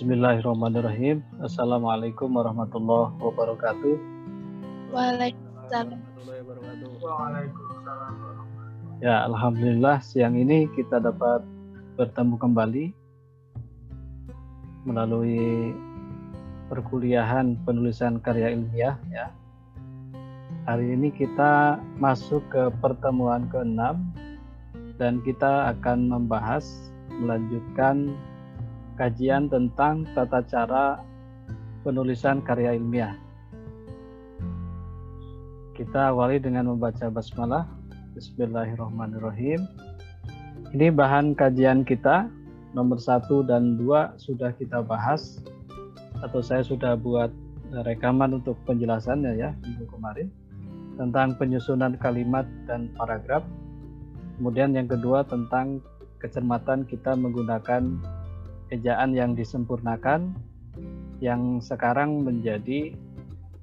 Bismillahirrahmanirrahim. Assalamualaikum warahmatullahi wabarakatuh. Waalaikumsalam. Ya, alhamdulillah siang ini kita dapat bertemu kembali melalui perkuliahan penulisan karya ilmiah ya. Hari ini kita masuk ke pertemuan ke-6 dan kita akan membahas melanjutkan kajian tentang tata cara penulisan karya ilmiah. Kita awali dengan membaca basmalah. Bismillahirrahmanirrahim. Ini bahan kajian kita nomor satu dan dua sudah kita bahas atau saya sudah buat rekaman untuk penjelasannya ya minggu kemarin tentang penyusunan kalimat dan paragraf. Kemudian yang kedua tentang kecermatan kita menggunakan ejaan yang disempurnakan yang sekarang menjadi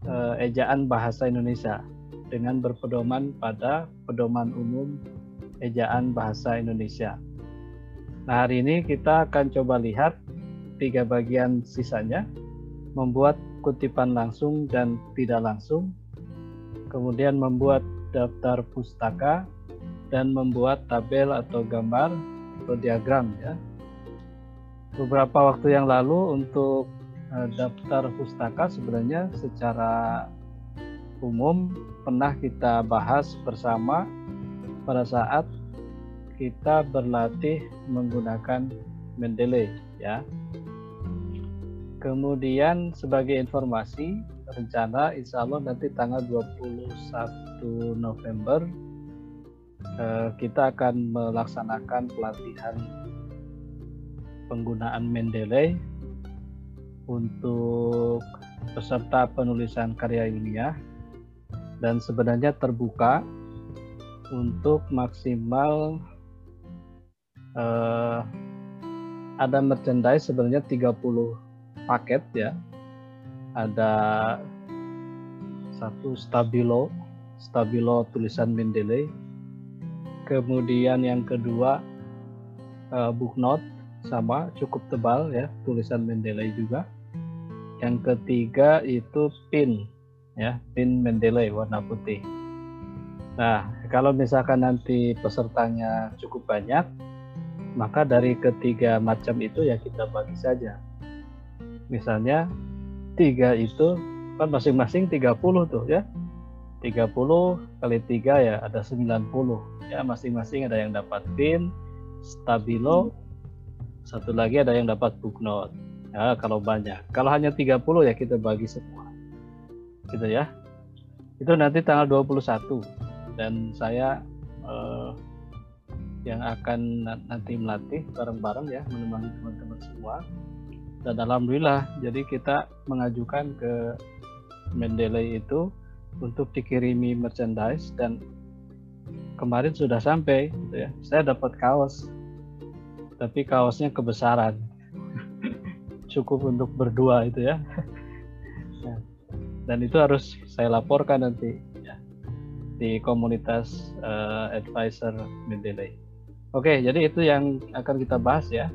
uh, ejaan bahasa Indonesia dengan berpedoman pada pedoman umum ejaan bahasa Indonesia. Nah, hari ini kita akan coba lihat tiga bagian sisanya, membuat kutipan langsung dan tidak langsung, kemudian membuat daftar pustaka, dan membuat tabel atau gambar atau diagram ya beberapa waktu yang lalu untuk uh, daftar pustaka sebenarnya secara umum pernah kita bahas bersama pada saat kita berlatih menggunakan Mendeley ya. Kemudian sebagai informasi rencana insya Allah nanti tanggal 21 November eh, kita akan melaksanakan pelatihan penggunaan Mendeley untuk peserta penulisan karya ilmiah dan sebenarnya terbuka untuk maksimal uh, ada merchandise sebenarnya 30 paket ya. Ada satu stabilo stabilo tulisan Mendeley. Kemudian yang kedua uh, book sama cukup tebal ya tulisan Mendeley juga. Yang ketiga itu pin ya pin Mendeley warna putih. Nah kalau misalkan nanti pesertanya cukup banyak maka dari ketiga macam itu ya kita bagi saja. Misalnya tiga itu kan masing-masing 30 tuh ya. 30 kali 3 ya ada 90 ya masing-masing ada yang dapat pin stabilo satu lagi ada yang dapat book note. Ya, kalau banyak. Kalau hanya 30 ya kita bagi semua. Gitu ya. Itu nanti tanggal 21 dan saya eh, yang akan nanti melatih bareng-bareng ya menemani teman-teman semua. Dan alhamdulillah jadi kita mengajukan ke Mendeley itu untuk dikirimi merchandise dan kemarin sudah sampai gitu ya. Saya dapat kaos tapi kaosnya kebesaran. Cukup untuk berdua itu ya. Dan itu harus saya laporkan nanti ya, di komunitas uh, advisor Mendeley. Oke jadi itu yang akan kita bahas ya.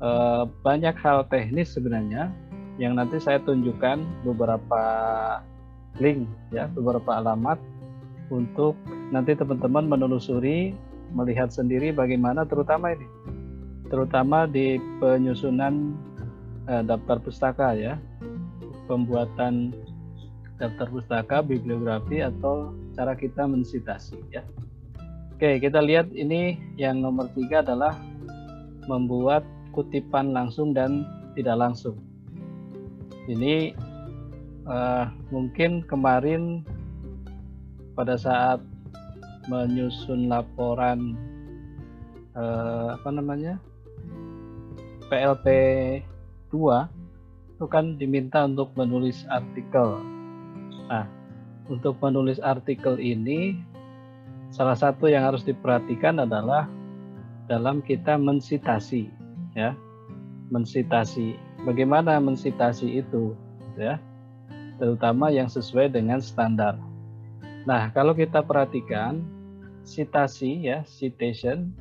Uh, banyak hal teknis sebenarnya yang nanti saya tunjukkan beberapa link ya beberapa alamat untuk nanti teman-teman menelusuri melihat sendiri bagaimana terutama ini terutama di penyusunan uh, daftar pustaka ya. Pembuatan daftar pustaka bibliografi atau cara kita mensitasi ya. Oke kita lihat ini yang nomor tiga adalah membuat kutipan langsung dan tidak langsung. Ini uh, mungkin kemarin pada saat menyusun laporan uh, apa namanya PLP 2 itu kan diminta untuk menulis artikel. Nah, untuk menulis artikel ini salah satu yang harus diperhatikan adalah dalam kita mensitasi ya. Mensitasi. Bagaimana mensitasi itu ya? Terutama yang sesuai dengan standar. Nah, kalau kita perhatikan citasi ya, citation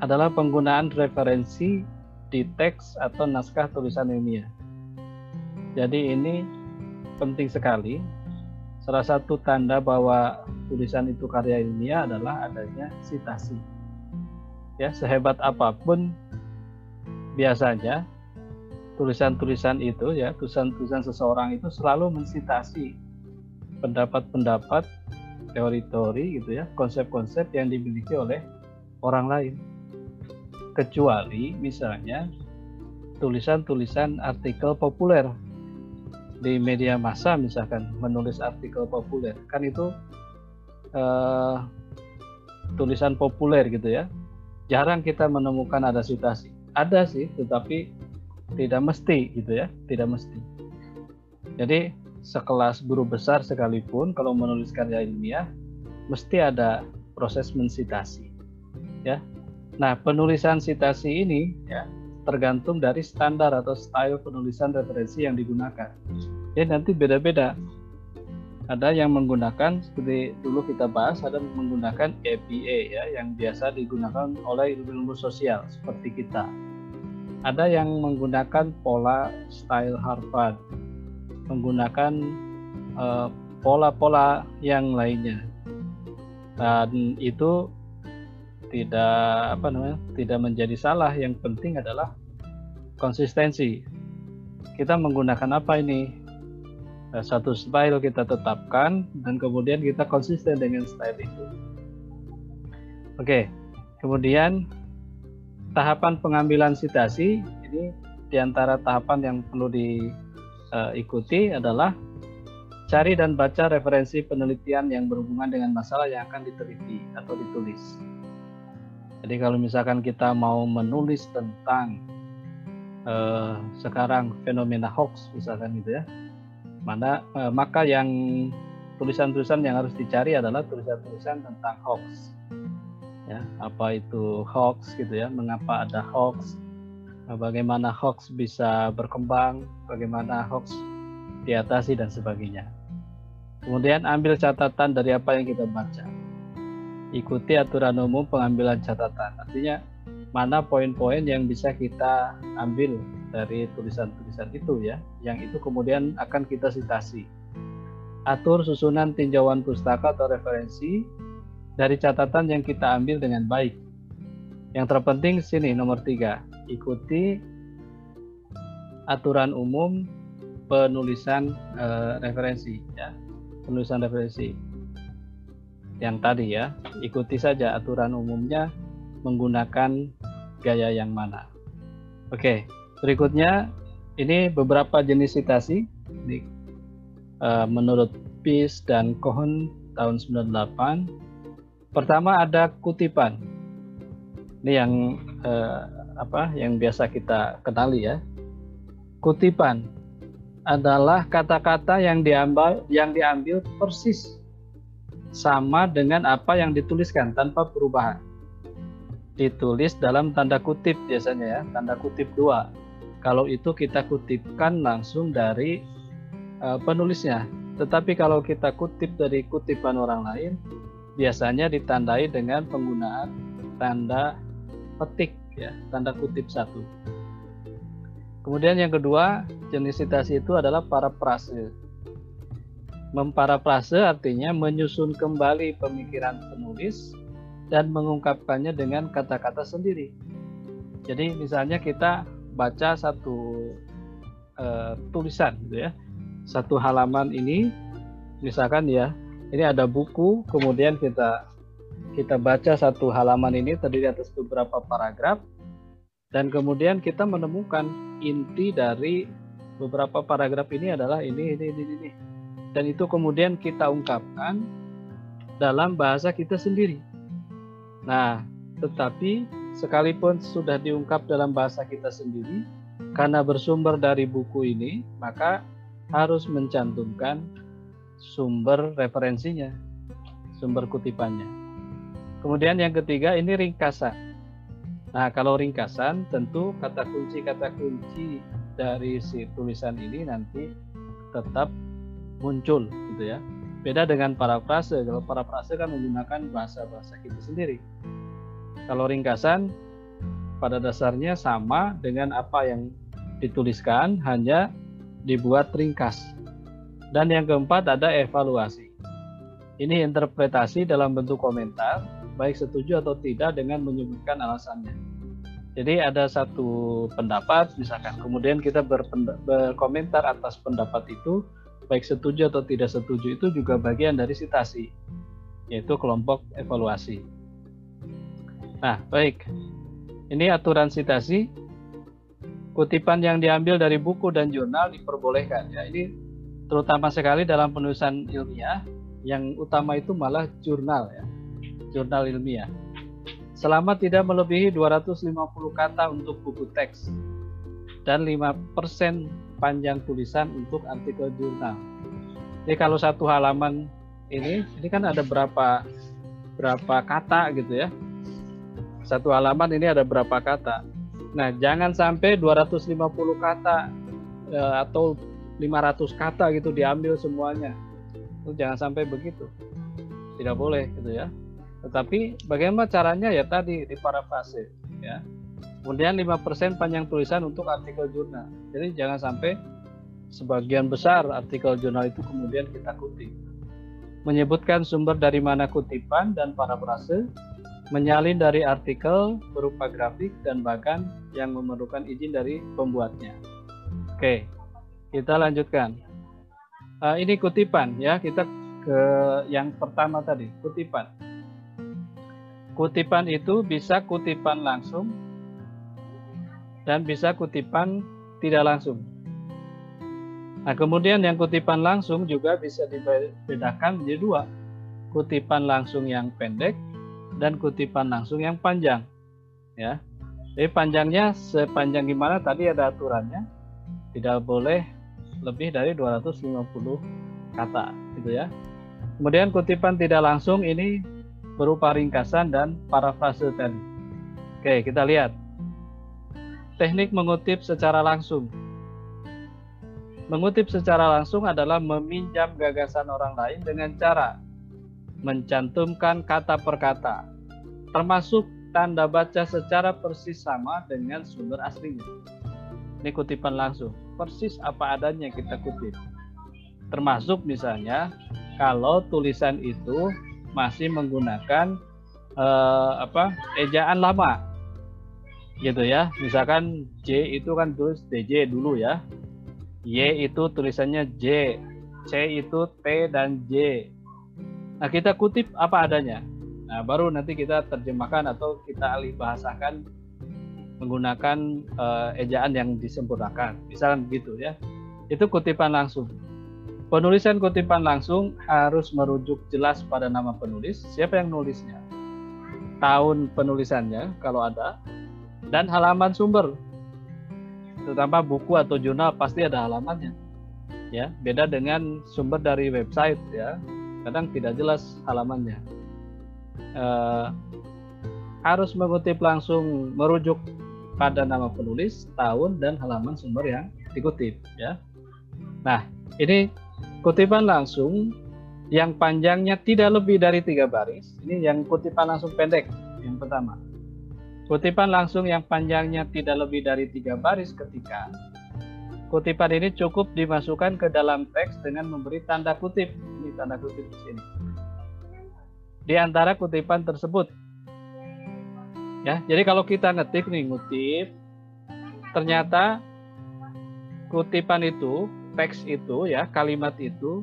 adalah penggunaan referensi di teks atau naskah tulisan ilmiah. Jadi ini penting sekali. Salah satu tanda bahwa tulisan itu karya ilmiah adalah adanya sitasi. Ya, sehebat apa pun biasanya tulisan-tulisan itu ya, tulisan-tulisan seseorang itu selalu mensitasi pendapat-pendapat, teori-teori gitu ya, konsep-konsep yang dimiliki oleh orang lain. Kecuali misalnya tulisan-tulisan artikel populer. Di media massa misalkan menulis artikel populer. Kan itu uh, tulisan populer gitu ya. Jarang kita menemukan ada citasi. Ada sih tetapi tidak mesti gitu ya. Tidak mesti. Jadi sekelas guru besar sekalipun kalau menulis karya ilmiah mesti ada proses mensitasi ya nah penulisan citasi ini ya tergantung dari standar atau style penulisan referensi yang digunakan. Ya nanti beda-beda. Ada yang menggunakan seperti dulu kita bahas ada menggunakan APA ya yang biasa digunakan oleh ilmu-ilmu sosial seperti kita. Ada yang menggunakan pola style Harvard, menggunakan pola eh, pola-pola yang lainnya. Dan itu tidak apa namanya tidak menjadi salah. Yang penting adalah konsistensi. Kita menggunakan apa ini? Eh, satu style kita tetapkan dan kemudian kita konsisten dengan style itu. Oke kemudian tahapan pengambilan citasi. Ini di antara tahapan yang perlu diikuti adalah cari dan baca referensi penelitian yang berhubungan dengan masalah yang akan diteliti atau ditulis. Jadi kalau misalkan kita mau menulis tentang uh, sekarang fenomena hoax misalkan gitu ya, mana uh, maka yang tulisan-tulisan yang harus dicari adalah tulisan-tulisan tentang hoax. Ya, apa itu hoax gitu ya? Mengapa ada hoax? Bagaimana hoax bisa berkembang? Bagaimana hoax diatasi dan sebagainya. Kemudian ambil catatan dari apa yang kita baca ikuti aturan umum pengambilan catatan. Artinya mana poin-poin yang bisa kita ambil dari tulisan-tulisan itu ya, yang itu kemudian akan kita citasi. Atur susunan tinjauan pustaka atau referensi dari catatan yang kita ambil dengan baik. Yang terpenting sini nomor tiga, ikuti aturan umum penulisan uh, referensi ya, penulisan referensi yang tadi ya, ikuti saja aturan umumnya menggunakan gaya yang mana. Oke, berikutnya ini beberapa jenis citasi ini, uh, menurut Peace dan Cohen tahun 98. Pertama ada kutipan. Ini yang uh, apa yang biasa kita kenali ya. Kutipan adalah kata-kata yang diambil yang diambil persis sama dengan apa yang dituliskan tanpa perubahan. Ditulis dalam tanda kutip biasanya ya, tanda kutip dua. Kalau itu kita kutipkan langsung dari uh, penulisnya. Tetapi kalau kita kutip dari kutipan orang lain, biasanya ditandai dengan penggunaan tanda petik ya, tanda kutip satu. Kemudian yang kedua, jenis citasi itu adalah parafrase Memparafrase artinya menyusun kembali pemikiran penulis dan mengungkapkannya dengan kata-kata sendiri. Jadi misalnya kita baca satu uh, tulisan gitu ya. Satu halaman ini misalkan ya, ini ada buku, kemudian kita kita baca satu halaman ini terdiri atas beberapa paragraf dan kemudian kita menemukan inti dari beberapa paragraf ini adalah ini ini ini ini dan itu kemudian kita ungkapkan dalam bahasa kita sendiri. Nah, tetapi sekalipun sudah diungkap dalam bahasa kita sendiri, karena bersumber dari buku ini, maka harus mencantumkan sumber referensinya, sumber kutipannya. Kemudian yang ketiga ini ringkasan. Nah, kalau ringkasan tentu kata kunci-kata kunci dari si tulisan ini nanti tetap muncul gitu ya. Beda dengan parafrase. Kalau parafrase kan menggunakan bahasa-bahasa kita sendiri. Kalau ringkasan pada dasarnya sama dengan apa yang dituliskan, hanya dibuat ringkas. Dan yang keempat ada evaluasi. Ini interpretasi dalam bentuk komentar, baik setuju atau tidak dengan menyebutkan alasannya. Jadi ada satu pendapat, misalkan, kemudian kita berkomentar atas pendapat itu, baik setuju atau tidak setuju itu juga bagian dari sitasi, yaitu kelompok evaluasi. Nah, baik. Ini aturan sitasi. Kutipan yang diambil dari buku dan jurnal diperbolehkan. Ya, ini terutama sekali dalam penulisan ilmiah. Yang utama itu malah jurnal ya, jurnal ilmiah. Selama tidak melebihi 250 kata untuk buku teks dan 5% panjang tulisan untuk artikel jurnal. Jadi kalau satu halaman ini, ini kan ada berapa berapa kata gitu ya satu halaman ini ada berapa kata. Nah, jangan sampai 250 kata eh, atau 500 kata gitu diambil semuanya. Itu jangan sampai begitu. Tidak boleh gitu ya. Tetapi bagaimana caranya ya tadi di parafase ya. Kemudian 5% panjang tulisan untuk artikel jurnal. Jadi jangan sampai sebagian besar artikel jurnal itu kemudian kita kutip. Menyebutkan sumber dari mana kutipan dan parafrase menyalin dari artikel berupa grafik dan bahkan yang memerlukan izin dari pembuatnya. Oke, kita lanjutkan. Uh, ini kutipan ya, kita ke yang pertama tadi, kutipan. Kutipan itu bisa kutipan langsung dan bisa kutipan tidak langsung. Nah, kemudian yang kutipan langsung juga bisa dibedakan menjadi dua. Kutipan langsung yang pendek dan kutipan langsung yang panjang. Ya. Jadi panjangnya sepanjang gimana tadi ada aturannya. Tidak boleh lebih dari 250 kata gitu ya. Kemudian kutipan tidak langsung ini berupa ringkasan dan parafrase tadi. Oke, kita lihat. Teknik mengutip secara langsung. Mengutip secara langsung adalah meminjam gagasan orang lain dengan cara mencantumkan kata per kata, termasuk tanda baca secara persis sama dengan sumber aslinya. Ini kutipan langsung, persis apa adanya kita kutip. Termasuk misalnya kalau tulisan itu masih menggunakan eh, apa ejaan lama, gitu ya. Misalkan J itu kan tulis DJ dulu ya, Y itu tulisannya J, C itu T dan J, Nah, kita kutip apa adanya. Nah, baru nanti kita terjemahkan atau kita alih bahasakan menggunakan uh, ejaan yang disempurnakan. Misalnya gitu ya. Itu kutipan langsung. Penulisan kutipan langsung harus merujuk jelas pada nama penulis, siapa yang nulisnya, tahun penulisannya kalau ada, dan halaman sumber. Terutama buku atau jurnal pasti ada halamannya. Ya, beda dengan sumber dari website ya kadang tidak jelas halamannya. Uh, harus mengutip langsung merujuk pada nama penulis, tahun dan halaman sumber yang dikutip ya. Nah, ini kutipan langsung yang panjangnya tidak lebih dari tiga baris. Ini yang kutipan langsung pendek yang pertama. Kutipan langsung yang panjangnya tidak lebih dari tiga baris ketika Kutipan ini cukup dimasukkan ke dalam teks dengan memberi tanda kutip. Ini tanda kutip di sini. Di antara kutipan tersebut. Ya, jadi kalau kita ngetik nih ngutip, ternyata kutipan itu, teks itu ya, kalimat itu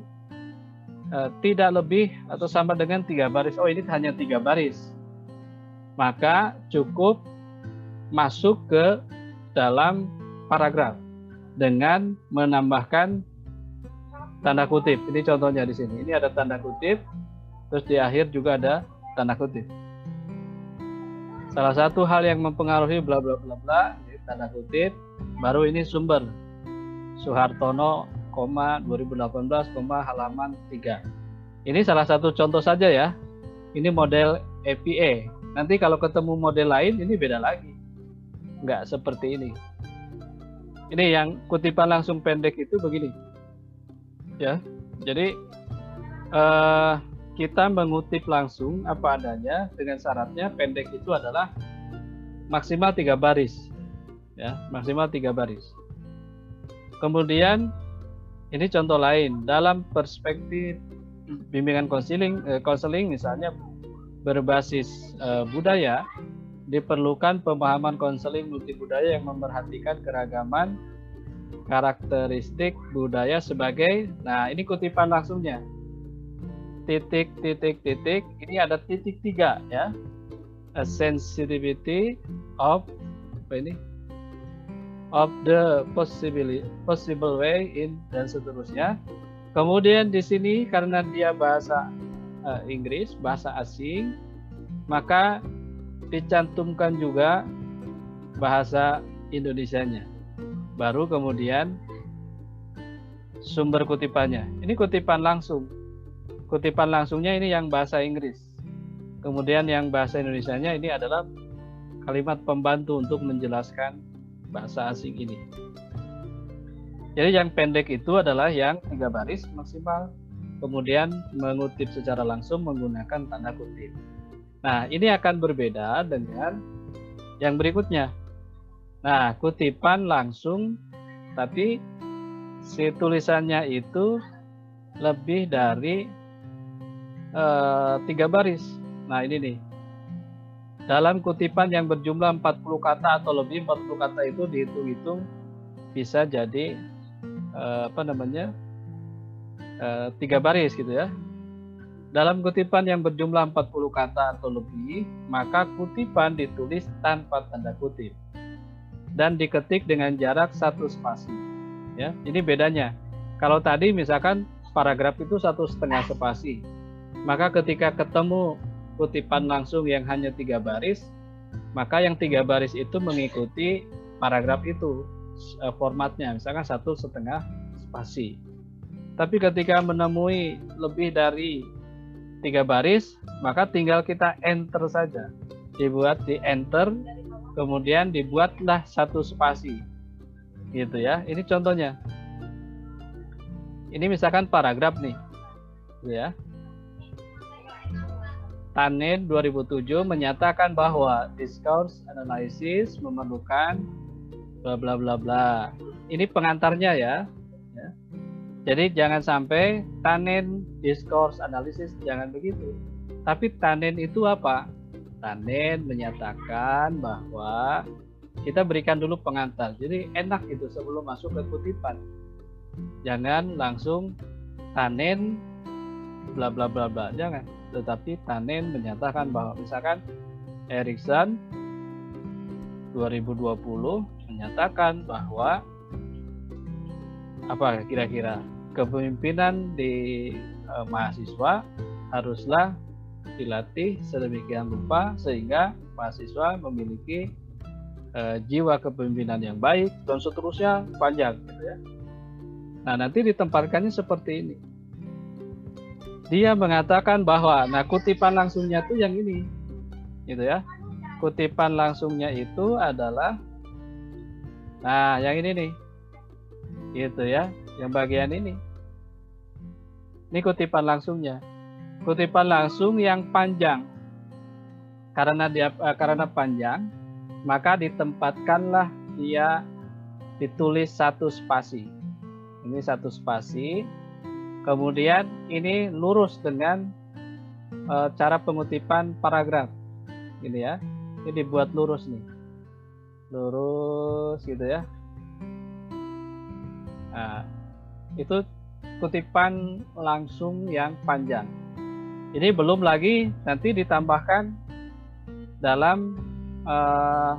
eh, tidak lebih atau sama dengan tiga baris. Oh ini hanya tiga baris. Maka cukup masuk ke dalam paragraf dengan menambahkan tanda kutip. Ini contohnya di sini. Ini ada tanda kutip, terus di akhir juga ada tanda kutip. Salah satu hal yang mempengaruhi bla bla bla bla, tanda kutip, baru ini sumber. Soehartono, 2018, halaman 3. Ini salah satu contoh saja ya. Ini model APA. Nanti kalau ketemu model lain ini beda lagi. Enggak seperti ini. Ini yang kutipan langsung pendek itu begini. Ya jadi uh, kita mengutip langsung apa adanya dengan syaratnya pendek itu adalah maksimal tiga baris. Ya maksimal tiga baris. Kemudian ini contoh lain. Dalam perspektif bimbingan konseling eh, konseling misalnya berbasis eh, budaya diperlukan pemahaman konseling multibudaya yang memperhatikan keragaman karakteristik budaya sebagai nah ini kutipan langsungnya. Titik titik titik ini ada titik tiga ya. A sensitivity of apa ini? Of the possibility possible way in dan seterusnya. Kemudian di sini karena dia bahasa uh, Inggris bahasa asing maka dicantumkan juga bahasa Indonesianya. Baru kemudian sumber kutipannya. Ini kutipan langsung. Kutipan langsungnya ini yang bahasa Inggris. Kemudian yang bahasa Indonesianya ini adalah kalimat pembantu untuk menjelaskan bahasa asing ini. Jadi yang pendek itu adalah yang tiga baris maksimal kemudian mengutip secara langsung menggunakan tanda kutip nah ini akan berbeda dengan yang berikutnya Nah, kutipan langsung, tapi si tulisannya itu lebih dari uh, tiga baris. Nah, ini nih. Dalam kutipan yang berjumlah 40 kata atau lebih 40 kata itu dihitung-hitung bisa jadi uh, apa namanya uh, tiga baris gitu ya. Dalam kutipan yang berjumlah 40 kata atau lebih, maka kutipan ditulis tanpa tanda kutip dan diketik dengan jarak satu spasi. Ya, ini bedanya. Kalau tadi misalkan paragraf itu satu setengah spasi, maka ketika ketemu kutipan langsung yang hanya tiga baris, maka yang tiga baris itu mengikuti paragraf itu eh, formatnya, misalkan satu setengah spasi. Tapi ketika menemui lebih dari tiga baris, maka tinggal kita enter saja. Dibuat di enter kemudian dibuatlah satu spasi gitu ya ini contohnya ini misalkan paragraf nih gitu ya Tanin 2007 menyatakan bahwa discourse analysis memerlukan bla bla bla bla. Ini pengantarnya ya. Jadi jangan sampai Tanin discourse analysis jangan begitu. Tapi Tanin itu apa? Tanen menyatakan bahwa kita berikan dulu pengantar. Jadi enak itu sebelum masuk ke kutipan. Jangan langsung Tanen bla bla bla bla. Jangan. Tetapi Tanen menyatakan bahwa misalkan Erikson 2020 menyatakan bahwa apa kira-kira kepemimpinan di eh, mahasiswa haruslah dilatih sedemikian rupa sehingga mahasiswa memiliki uh, jiwa kepemimpinan yang baik dan seterusnya panjang gitu ya. Nah, nanti ditempatkannya seperti ini. Dia mengatakan bahwa nah kutipan langsungnya itu yang ini. Gitu ya. Kutipan langsungnya itu adalah nah, yang ini nih. Gitu ya, yang bagian ini. Ini kutipan langsungnya kutipan langsung yang panjang. Karena dia uh, karena panjang, maka ditempatkanlah dia ditulis satu spasi. Ini satu spasi. Kemudian ini lurus dengan uh, cara pengutipan paragraf. Ini ya. Ini dibuat lurus nih. Lurus gitu ya. Nah, itu kutipan langsung yang panjang. Ini belum lagi nanti ditambahkan dalam uh,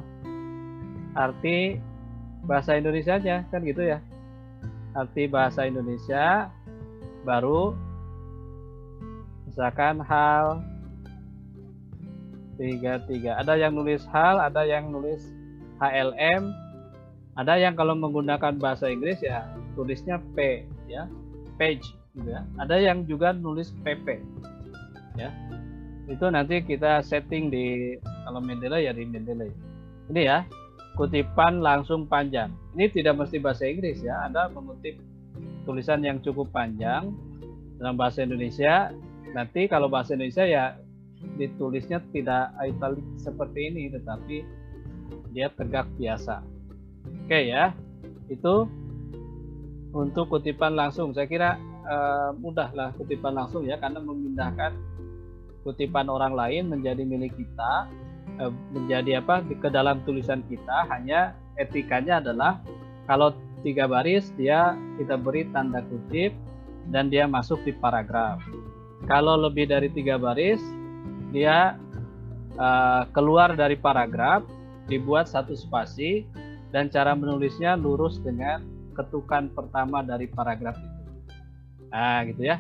arti bahasa Indonesia nya kan gitu ya. Arti bahasa Indonesia baru misalkan hal tiga tiga ada yang nulis hal ada yang nulis HLM ada yang kalau menggunakan bahasa Inggris ya tulisnya P ya. Page gitu ya. Ada yang juga nulis PP ya. Itu nanti kita setting di kalau Mendeley ya di Mendeley. Ini ya kutipan langsung panjang. Ini tidak mesti bahasa Inggris ya Anda mengutip tulisan yang cukup panjang dalam bahasa Indonesia. Nanti kalau bahasa Indonesia ya ditulisnya tidak italic seperti ini tetapi dia tegak biasa. Oke ya, itu untuk kutipan langsung. Saya kira uh, mudahlah kutipan langsung ya, karena memindahkan kutipan orang lain menjadi milik kita, uh, menjadi apa ke dalam tulisan kita. Hanya etikanya adalah kalau tiga baris dia kita beri tanda kutip dan dia masuk di paragraf. Kalau lebih dari tiga baris dia uh, keluar dari paragraf dibuat satu spasi dan cara menulisnya lurus dengan ketukan pertama dari paragraf itu. Nah, gitu ya.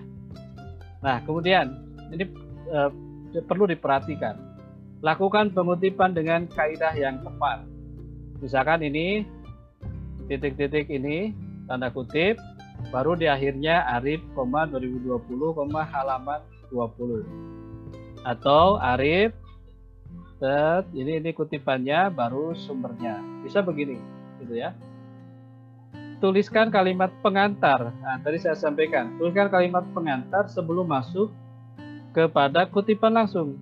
Nah, kemudian ini eh, perlu diperhatikan. Lakukan pengutipan dengan kaidah yang tepat. Misalkan ini titik-titik ini tanda kutip baru di akhirnya Arif, 2020, halaman 20 atau Arif set. Ini ini kutipannya baru sumbernya. Bisa begini gitu ya. Tuliskan kalimat pengantar. Nah, tadi saya sampaikan tuliskan kalimat pengantar sebelum masuk kepada kutipan langsung.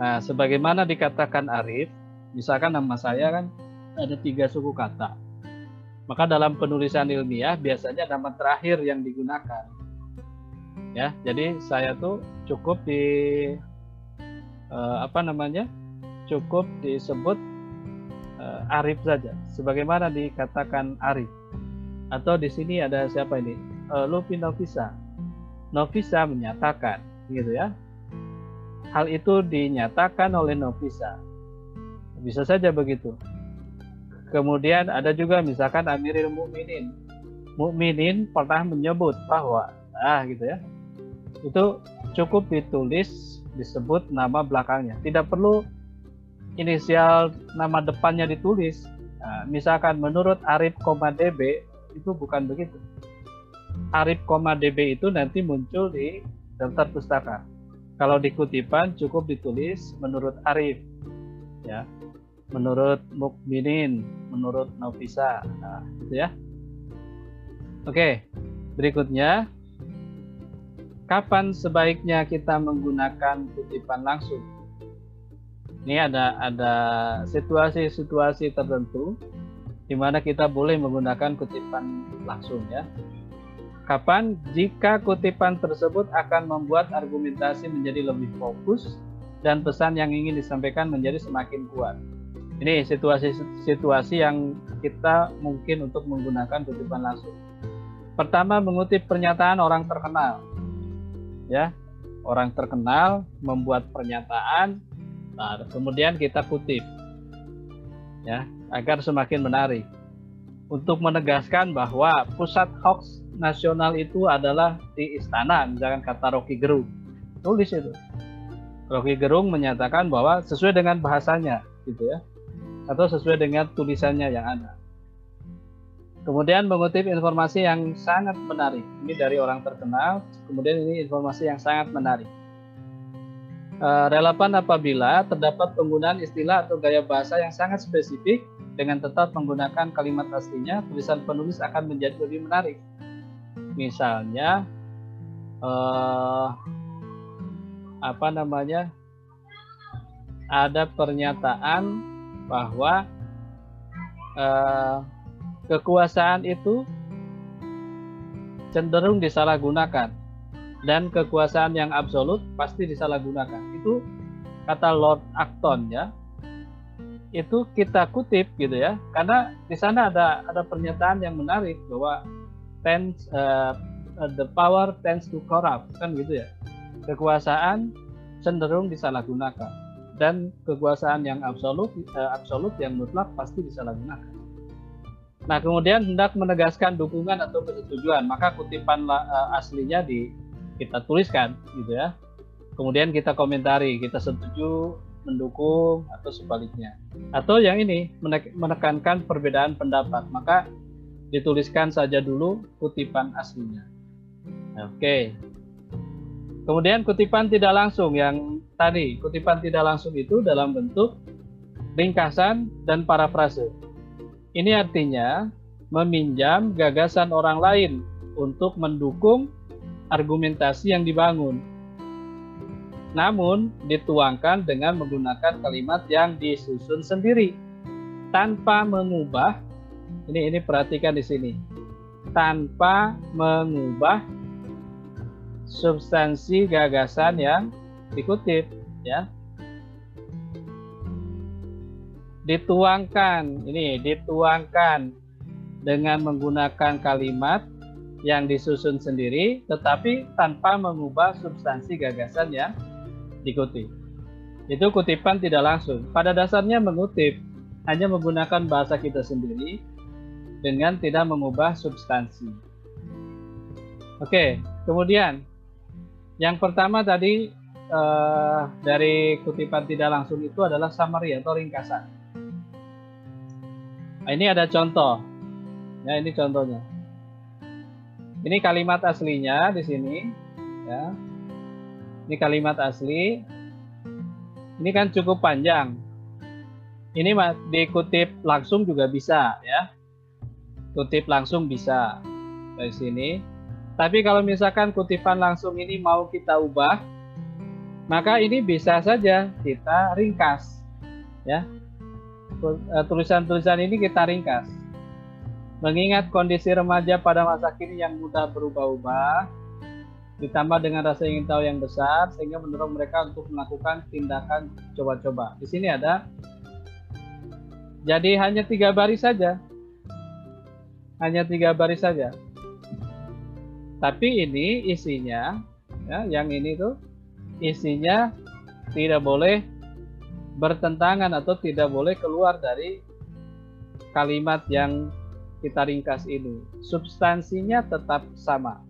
Nah sebagaimana dikatakan Arif misalkan nama saya kan ada tiga suku kata. Maka dalam penulisan ilmiah biasanya nama terakhir yang digunakan. Ya jadi saya tuh cukup di uh, apa namanya cukup disebut uh, Arif saja. Sebagaimana dikatakan Arif. Atau di sini ada siapa ini? Uh, Lupi Novisa. Novisa menyatakan gitu ya. Hal itu dinyatakan oleh Novisa. Bisa saja begitu. Kemudian ada juga misalkan Amirul Mukminin. Mukminin pernah menyebut bahwa ah gitu ya. Itu cukup ditulis disebut nama belakangnya. Tidak perlu inisial nama depannya ditulis. Nah, misalkan menurut Arif, DB itu bukan begitu. Arif, DB itu nanti muncul di daftar pustaka. Kalau di kutipan cukup ditulis menurut Arif, ya, menurut Mukminin, menurut Novisa, nah, gitu ya. Oke, berikutnya kapan sebaiknya kita menggunakan kutipan langsung? Ini ada ada situasi-situasi tertentu di mana kita boleh menggunakan kutipan langsung ya. Kapan jika kutipan tersebut akan membuat argumentasi menjadi lebih fokus dan pesan yang ingin disampaikan menjadi semakin kuat. Ini situasi-situasi yang kita mungkin untuk menggunakan kutipan langsung. Pertama, mengutip pernyataan orang terkenal ya. Orang terkenal membuat pernyataan nah, kemudian kita kutip ya agar semakin menarik. Untuk menegaskan bahwa pusat hoax nasional itu adalah di istana misalkan kata Rocky Gerung. Tulis itu. Rocky Gerung menyatakan bahwa sesuai dengan bahasanya gitu ya atau sesuai dengan tulisannya yang ada Kemudian mengutip informasi yang sangat menarik. Ini dari orang terkenal. Kemudian ini informasi yang sangat menarik. Uh, relevan apabila terdapat penggunaan istilah atau gaya bahasa yang sangat spesifik dengan tetap menggunakan kalimat aslinya, tulisan penulis akan menjadi lebih menarik. Misalnya, uh, apa namanya? Ada pernyataan bahwa uh, kekuasaan itu cenderung disalahgunakan dan kekuasaan yang absolut pasti disalahgunakan. Itu kata Lord Acton ya. Itu kita kutip gitu ya. Karena di sana ada ada pernyataan yang menarik bahwa tends uh, the power tends to corrupt kan gitu ya. Kekuasaan cenderung disalahgunakan dan kekuasaan yang absolut uh, absolut yang mutlak pasti disalahgunakan. Nah, kemudian hendak menegaskan dukungan atau persetujuan, maka kutipan uh, aslinya di kita tuliskan gitu ya. Kemudian kita komentari, kita setuju, mendukung atau sebaliknya. Atau yang ini menekankan perbedaan pendapat, maka dituliskan saja dulu kutipan aslinya. Oke. Kemudian kutipan tidak langsung yang tadi, kutipan tidak langsung itu dalam bentuk ringkasan dan parafrase. Ini artinya meminjam gagasan orang lain untuk mendukung argumentasi yang dibangun. namun dituangkan dengan menggunakan kalimat yang disusun sendiri tanpa mengubah ini ini perhatikan di sini tanpa mengubah substansi gagasan yang dikutip ya dituangkan ini dituangkan dengan menggunakan kalimat yang disusun sendiri tetapi tanpa mengubah substansi gagasan yang dikutip. Itu kutipan tidak langsung. Pada dasarnya mengutip hanya menggunakan bahasa kita sendiri dengan tidak mengubah substansi. Oke, kemudian yang pertama tadi eh, dari kutipan tidak langsung itu adalah summary atau ringkasan. Nah, ini ada contoh. Ya, ini contohnya. Ini kalimat aslinya di sini, ya. Ini kalimat asli. Ini kan cukup panjang. Ini dikutip langsung juga bisa, ya. Kutip langsung bisa dari sini. Tapi kalau misalkan kutipan langsung ini mau kita ubah, maka ini bisa saja kita ringkas, ya. Eh, tulisan-tulisan ini kita ringkas Mengingat kondisi remaja pada masa kini yang mudah berubah-ubah, ditambah dengan rasa ingin tahu yang besar, sehingga mendorong mereka untuk melakukan tindakan coba-coba. Di sini ada, jadi hanya tiga baris saja, hanya tiga baris saja. Tapi ini isinya, ya, yang ini tuh isinya tidak boleh bertentangan atau tidak boleh keluar dari kalimat yang kita ringkas ini. Substansinya tetap sama.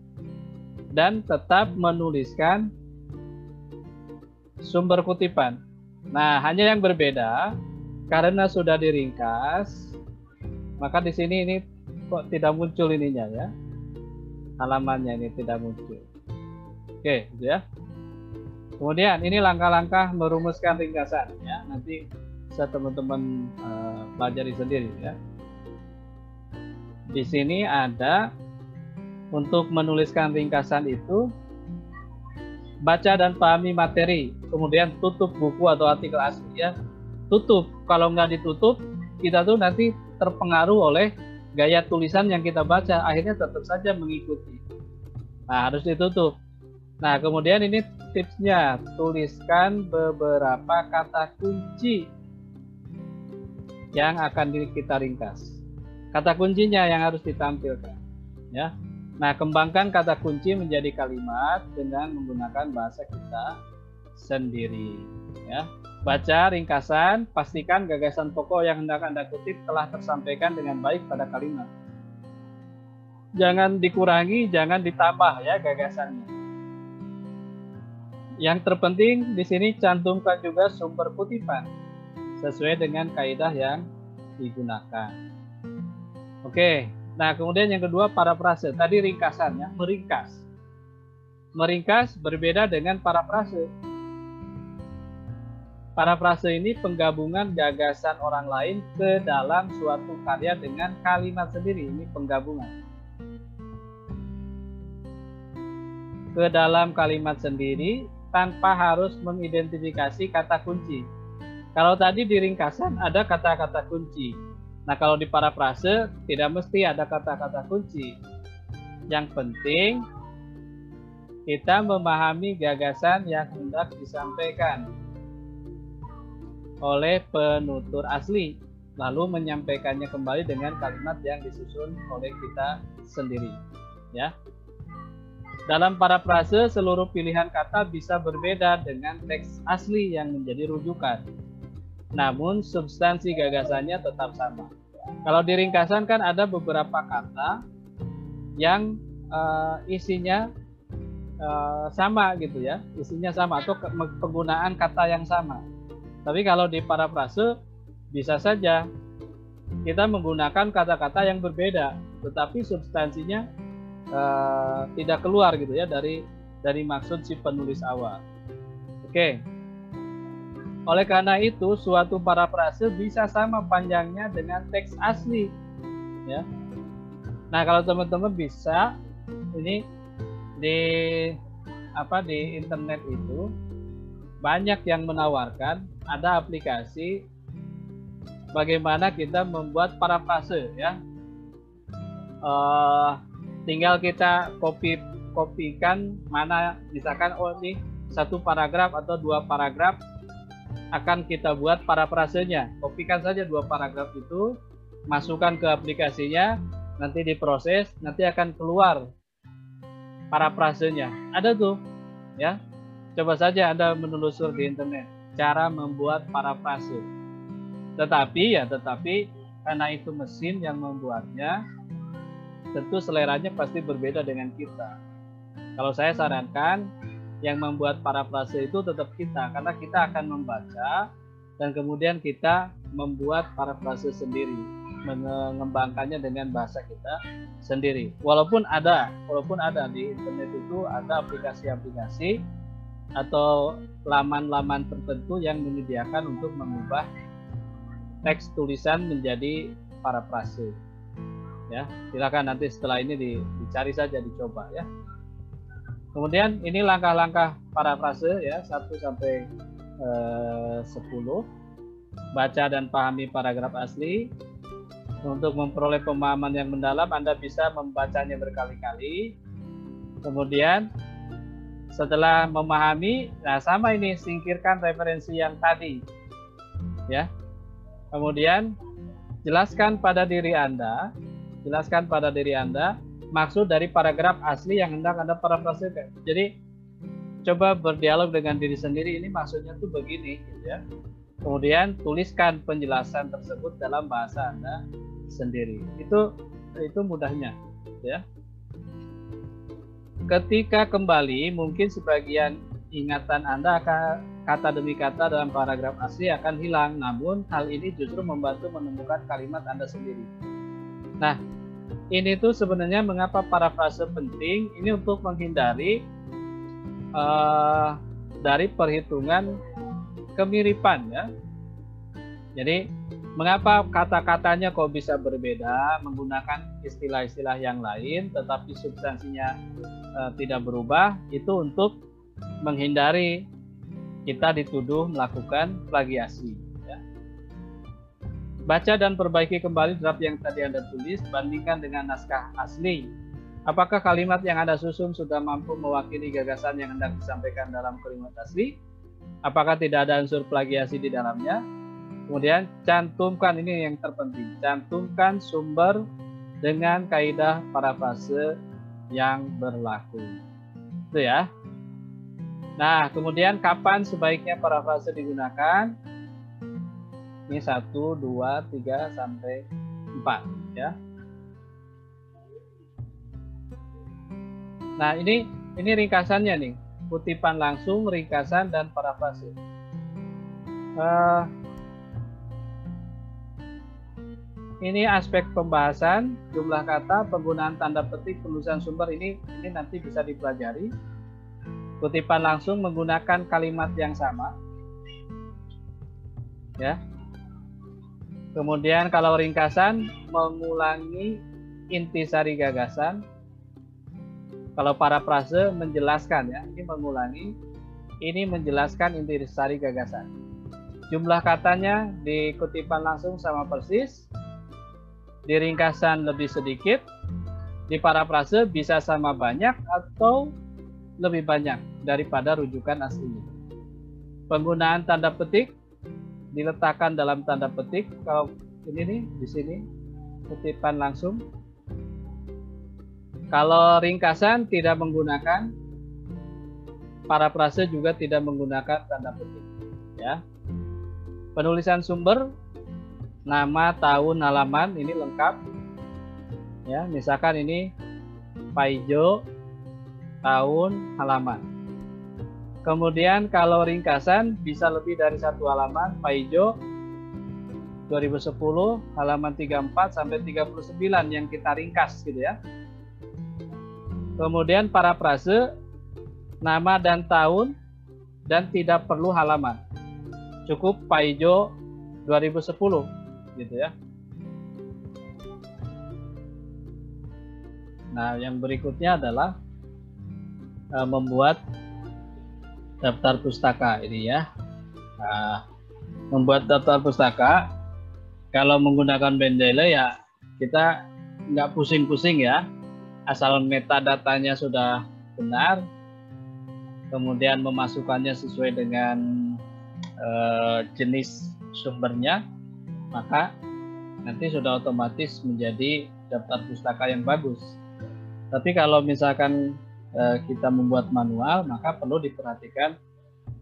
Dan tetap menuliskan sumber kutipan. Nah, hanya yang berbeda karena sudah diringkas, maka di sini ini kok tidak muncul ininya ya. Halamannya ini tidak muncul. Oke, gitu ya. Kemudian ini langkah-langkah merumuskan ringkasan ya. Nanti bisa teman-teman uh, sendiri ya. Di sini ada untuk menuliskan ringkasan itu baca dan pahami materi, kemudian tutup buku atau artikel asli ya. Tutup. Kalau nggak ditutup, kita tuh nanti terpengaruh oleh gaya tulisan yang kita baca, akhirnya tetap saja mengikuti. Nah, harus ditutup. Nah, kemudian ini tipsnya, tuliskan beberapa kata kunci yang akan kita ringkas. Kata kuncinya yang harus ditampilkan. Ya. Nah, kembangkan kata kunci menjadi kalimat dengan menggunakan bahasa kita sendiri. Ya. Baca ringkasan, pastikan gagasan pokok yang hendak Anda kutip telah tersampaikan dengan baik pada kalimat. Jangan dikurangi, jangan ditambah ya gagasannya. Yang terpenting di sini cantumkan juga sumber kutipan sesuai dengan kaidah yang digunakan. Oke, nah kemudian yang kedua parafrase. Tadi ringkasannya, meringkas. Meringkas berbeda dengan parafrase. Parafrase ini penggabungan gagasan orang lain ke dalam suatu karya dengan kalimat sendiri. Ini penggabungan. Ke dalam kalimat sendiri tanpa harus mengidentifikasi kata kunci. Kalau tadi di ringkasan ada kata-kata kunci, Nah, kalau di parafrase tidak mesti ada kata-kata kunci. Yang penting kita memahami gagasan yang hendak disampaikan oleh penutur asli, lalu menyampaikannya kembali dengan kalimat yang disusun oleh kita sendiri. Ya. Dalam parafrase, seluruh pilihan kata bisa berbeda dengan teks asli yang menjadi rujukan namun substansi gagasannya tetap sama. Kalau di ringkasan kan ada beberapa kata yang uh, isinya uh, sama gitu ya, isinya sama atau penggunaan kata yang sama. Tapi kalau di parafrase bisa saja kita menggunakan kata-kata yang berbeda, tetapi substansinya uh, tidak keluar gitu ya dari dari maksud si penulis awal. Oke. Okay. Oleh karena itu, suatu parafrase bisa sama panjangnya dengan teks asli. Ya. Nah, kalau teman-teman bisa ini di apa di internet itu banyak yang menawarkan ada aplikasi bagaimana kita membuat parafrase ya. Uh, tinggal kita copy kopikan mana misalkan oh ini satu paragraf atau dua paragraf akan kita buat parafrasenya. Kopikan saja dua paragraf itu, masukkan ke aplikasinya, nanti diproses, nanti akan keluar parafrasenya. Ada tuh, ya. Coba saja Anda menelusur di internet cara membuat parafrase. Tetapi ya, tetapi karena itu mesin yang membuatnya, tentu seleranya pasti berbeda dengan kita. Kalau saya sarankan yang membuat parafrase itu tetap kita karena kita akan membaca dan kemudian kita membuat parafrase sendiri mengembangkannya dengan bahasa kita sendiri. Walaupun ada, walaupun ada di internet itu ada aplikasi-aplikasi atau laman-laman tertentu yang menyediakan untuk mengubah teks tulisan menjadi parafrase. Ya, silakan nanti setelah ini dicari saja dicoba ya. Kemudian ini langkah-langkah parafrase ya 1 sampai eh, 10. Baca dan pahami paragraf asli. Untuk memperoleh pemahaman yang mendalam Anda bisa membacanya berkali-kali. Kemudian setelah memahami, nah sama ini singkirkan referensi yang tadi. Ya. Kemudian jelaskan pada diri Anda, jelaskan pada diri Anda maksud dari paragraf asli yang hendak Anda parafrasekan. Jadi coba berdialog dengan diri sendiri ini maksudnya tuh begini gitu ya. Kemudian tuliskan penjelasan tersebut dalam bahasa Anda sendiri. Itu itu mudahnya ya ketika kembali mungkin sebagian ingatan Anda akan kata demi kata dalam paragraf asli akan hilang. Namun hal ini justru membantu menemukan kalimat Anda sendiri. Nah, ini tuh sebenarnya mengapa parafrase penting? Ini untuk menghindari uh, dari perhitungan kemiripan ya. Jadi mengapa kata-katanya kok bisa berbeda menggunakan istilah-istilah yang lain tetapi substansinya uh, tidak berubah itu untuk menghindari kita dituduh melakukan plagiasi. Baca dan perbaiki kembali draft yang tadi Anda tulis bandingkan dengan naskah asli apakah kalimat yang Anda susun sudah mampu mewakili gagasan yang hendak disampaikan dalam kalimat asli apakah tidak ada unsur plagiasi di dalamnya Kemudian cantumkan ini yang terpenting, cantumkan sumber dengan kaidah parafase yang berlaku. Itu ya. Nah, kemudian kapan sebaiknya parafase digunakan? Ini satu, dua, tiga sampai empat, ya. Nah, ini ini ringkasannya nih, kutipan langsung, ringkasan dan parafase. Uh, ini aspek pembahasan jumlah kata penggunaan tanda petik penulisan sumber. Ini ini nanti bisa dipelajari. Kutipan langsung menggunakan kalimat yang sama. Ya kemudian kalau ringkasan mengulangi intisari gagasan. Kalau para prase menjelaskan ya ini mengulangi. Ini menjelaskan intisari gagasan. Jumlah katanya di kutipan langsung sama persis. Di ringkasan lebih sedikit, di parafrase bisa sama banyak atau lebih banyak daripada rujukan aslinya. Penggunaan tanda petik diletakkan dalam tanda petik. Kalau ini nih di sini kutipan langsung. Kalau ringkasan tidak menggunakan parafrase juga tidak menggunakan tanda petik. Ya. Penulisan sumber nama, tahun, halaman ini lengkap. Ya, misalkan ini Paijo tahun, halaman. Kemudian kalau ringkasan bisa lebih dari satu halaman, Paijo 2010 halaman 34 sampai 39 yang kita ringkas gitu ya. Kemudian para prase nama dan tahun dan tidak perlu halaman. Cukup Paijo 2010 gitu ya. Nah, yang berikutnya adalah uh, membuat daftar pustaka ini ya. Nah, membuat daftar pustaka kalau menggunakan Mendeley ya kita nggak pusing-pusing ya asal metadatanya sudah benar kemudian memasukkannya sesuai dengan uh, jenis sumbernya maka nanti sudah otomatis menjadi daftar pustaka yang bagus tapi kalau misalkan kita membuat manual maka perlu diperhatikan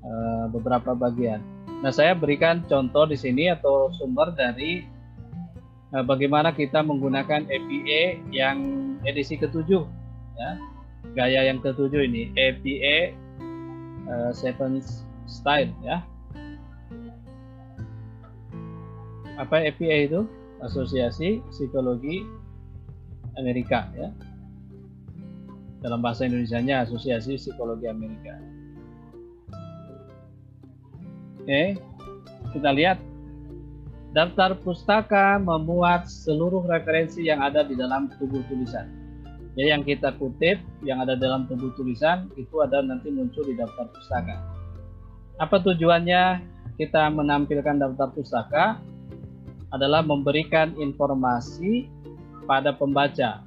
uh, beberapa bagian. Nah saya berikan contoh di sini atau sumber dari Nah, bagaimana kita menggunakan APA yang edisi ketujuh ya. Gaya yang ketujuh ini APA Seven Style ya. Apa APA itu? Asosiasi Psikologi Amerika ya dalam bahasa Indonesia-nya Asosiasi Psikologi Amerika oke kita lihat Daftar pustaka memuat seluruh referensi yang ada di dalam tubuh tulisan. Ya, yang kita kutip, yang ada dalam tubuh tulisan, itu ada nanti muncul di daftar pustaka. Apa tujuannya kita menampilkan daftar pustaka? Adalah memberikan informasi pada pembaca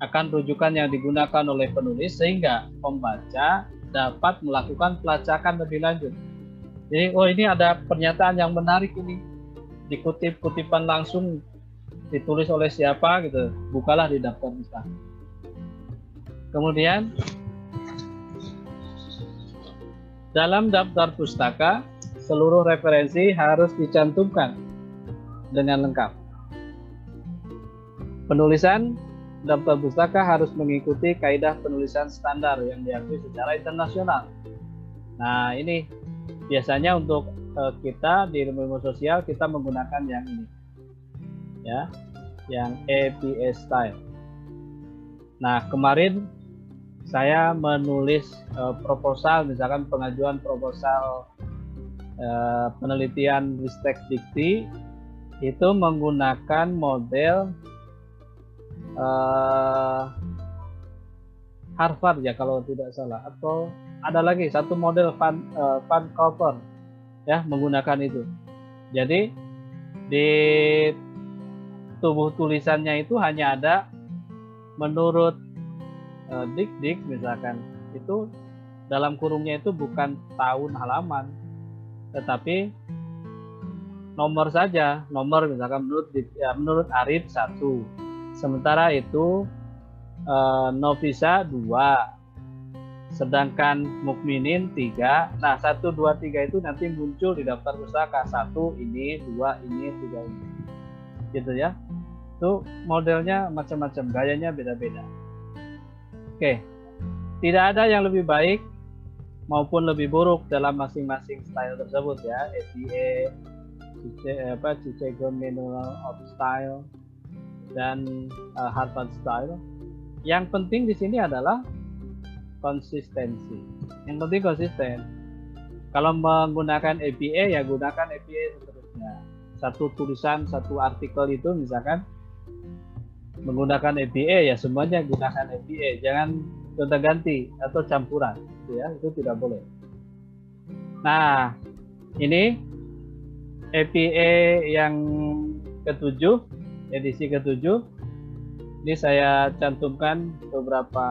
akan rujukan yang digunakan oleh penulis sehingga pembaca dapat melakukan pelacakan lebih lanjut. Jadi, oh ini ada pernyataan yang menarik ini. Dikutip kutipan langsung ditulis oleh siapa gitu. Bukalah di daftar pustaka kemudian dalam daftar pustaka seluruh referensi harus dicantumkan dengan lengkap. Penulisan daftar pustaka harus mengikuti kaidah penulisan standar yang diakui secara internasional. Nah ini biasanya untuk uh, kita di ilmu sosial kita menggunakan yang ini. Ya yang APA style. Nah kemarin saya menulis uh, proposal misalkan pengajuan proposal uh, penelitian ristek dikti itu menggunakan model uh, Harvard ya kalau tidak salah atau ada lagi satu model Van uh, Van Cover ya menggunakan itu. Jadi di tubuh tulisannya itu hanya ada menurut uh, dik-dik misalkan itu dalam kurungnya itu bukan tahun halaman tetapi nomor saja nomor misalkan menurut ya, menurut Arif satu sementara itu uh, Novisa dua sedangkan mukminin tiga. Nah satu dua tiga itu nanti muncul di daftar pustaka satu ini dua ini tiga ini. Gitu ya. Itu modelnya macam-macam gayanya beda-beda. Oke. Tidak ada yang lebih baik maupun lebih buruk dalam masing-masing style tersebut ya. Apa Chicago Manual of Style dan uh, Harvard Style yang penting di sini adalah konsistensi. Yang penting konsisten. Kalau menggunakan APA ya gunakan APA seterusnya. Satu tulisan, satu artikel itu misalkan menggunakan APA ya semuanya gunakan APA. Jangan gonta-ganti atau campuran, gitu ya. Itu tidak boleh. Nah, ini APA yang ketujuh, edisi ketujuh. Ini saya cantumkan beberapa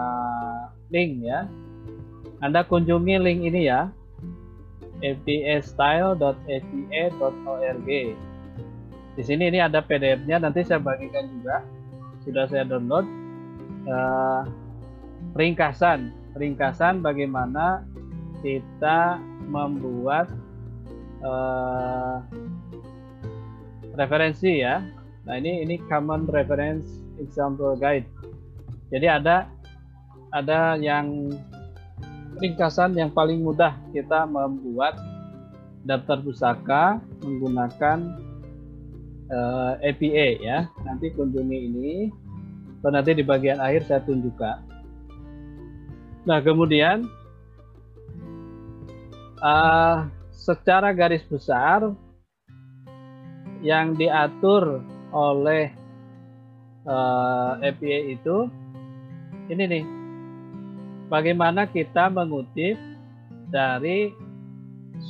link ya. Anda kunjungi link ini ya fpstyle.fpa.org. Di sini ini ada PDF-nya, nanti saya bagikan juga. Sudah saya download uh, ringkasan, ringkasan bagaimana kita membuat uh, referensi ya. Nah ini ini common reference example guide. Jadi ada ada yang ringkasan yang paling mudah kita membuat daftar pusaka menggunakan uh, eh, APA ya. Nanti kunjungi ini atau nanti di bagian akhir saya tunjukkan. Nah kemudian uh, secara garis besar yang diatur oleh uh, APA itu ini nih bagaimana kita mengutip dari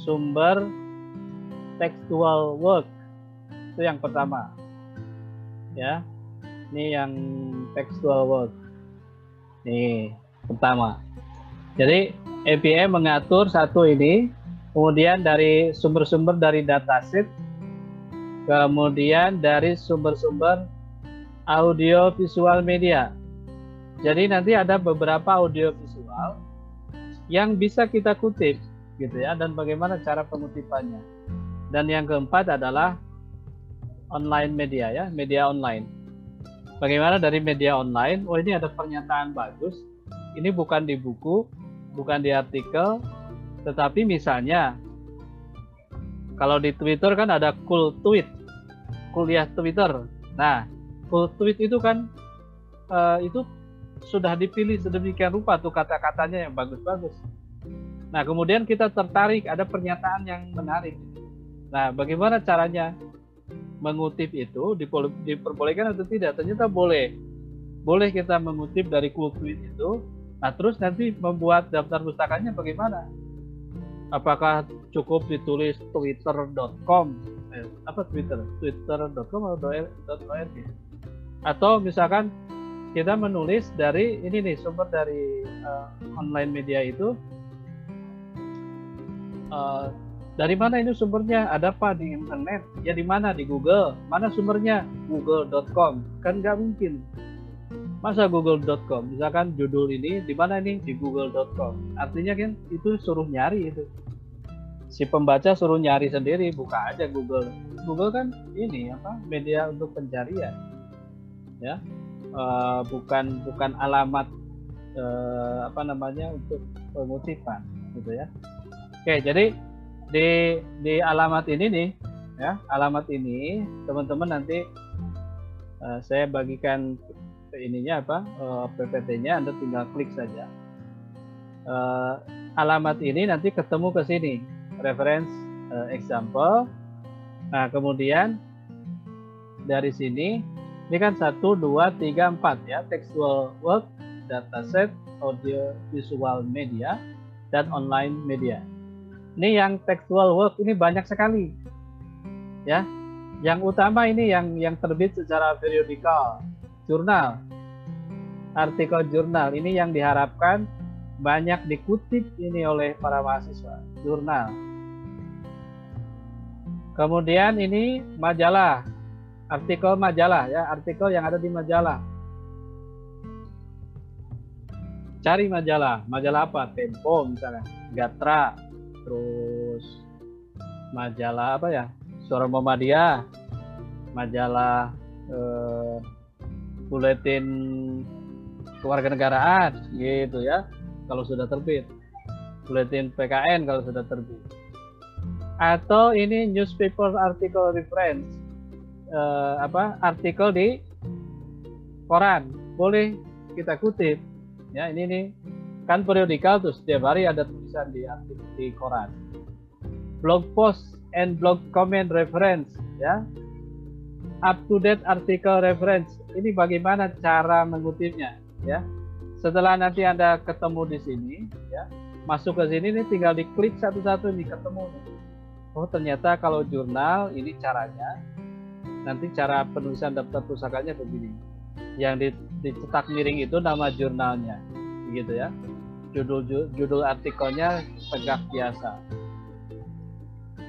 sumber textual work. Itu yang pertama. Ya. Ini yang textual work. Nih, pertama. Jadi API mengatur satu ini, kemudian dari sumber-sumber dari dataset, kemudian dari sumber-sumber audio visual media. Jadi nanti ada beberapa audio visual yang bisa kita kutip gitu ya dan bagaimana cara pengutipannya. Dan yang keempat adalah online media ya, media online. Bagaimana dari media online? Oh ini ada pernyataan bagus. Ini bukan di buku, bukan di artikel, tetapi misalnya kalau di Twitter kan ada cool tweet, kuliah Twitter. Nah, tweet itu kan uh, itu sudah dipilih sedemikian rupa tuh kata-katanya yang bagus-bagus. Nah, kemudian kita tertarik ada pernyataan yang menarik. Nah, bagaimana caranya mengutip itu diperbolehkan atau tidak? Ternyata boleh. Boleh kita mengutip dari cool tweet itu. Nah, terus nanti membuat daftar pustakanya bagaimana? Apakah cukup ditulis twitter.com? Eh, apa Twitter? Twitter.com atau .org? Atau misalkan kita menulis dari ini nih sumber dari uh, online media itu uh, dari mana ini sumbernya? Ada apa di internet? Ya di mana? Di Google. Mana sumbernya? Google.com kan nggak mungkin. Masa google.com misalkan judul ini di mana ini? Di google.com artinya kan itu suruh nyari itu si pembaca suruh nyari sendiri buka aja Google Google kan ini apa media untuk pencarian ya uh, bukan bukan alamat uh, apa namanya untuk pengutipan gitu ya. Oke, jadi di di alamat ini nih ya, alamat ini teman-teman nanti uh, saya bagikan ininya apa uh, PPT-nya Anda tinggal klik saja. Uh, alamat ini nanti ketemu ke sini reference uh, example. Nah, kemudian dari sini ini kan satu, dua, tiga, empat ya. Textual work, dataset, audio visual media, dan online media. Ini yang textual work ini banyak sekali. Ya. Yang utama ini yang yang terbit secara periodikal, jurnal. Artikel jurnal ini yang diharapkan banyak dikutip ini oleh para mahasiswa, jurnal. Kemudian ini majalah, artikel majalah ya, artikel yang ada di majalah. Cari majalah, majalah apa? Tempo misalnya, Gatra, terus majalah apa ya? Suara Muhammadiyah, majalah eh, buletin kewarganegaraan gitu ya. Kalau sudah terbit. Buletin PKN kalau sudah terbit. Atau ini newspaper article reference uh, apa artikel di koran. Boleh kita kutip. Ya ini nih kan periodikal tuh setiap hari ada tulisan di artikel di koran. Blog post and blog comment reference ya. Up to date artikel reference. Ini bagaimana cara mengutipnya ya. Setelah nanti anda ketemu di sini ya. Masuk ke sini nih tinggal diklik satu-satu nih ketemu. Oh ternyata kalau jurnal ini caranya nanti cara penulisan daftar pusakanya begini. Yang dicetak miring itu nama jurnalnya gitu ya. Judul judul artikelnya tegak biasa.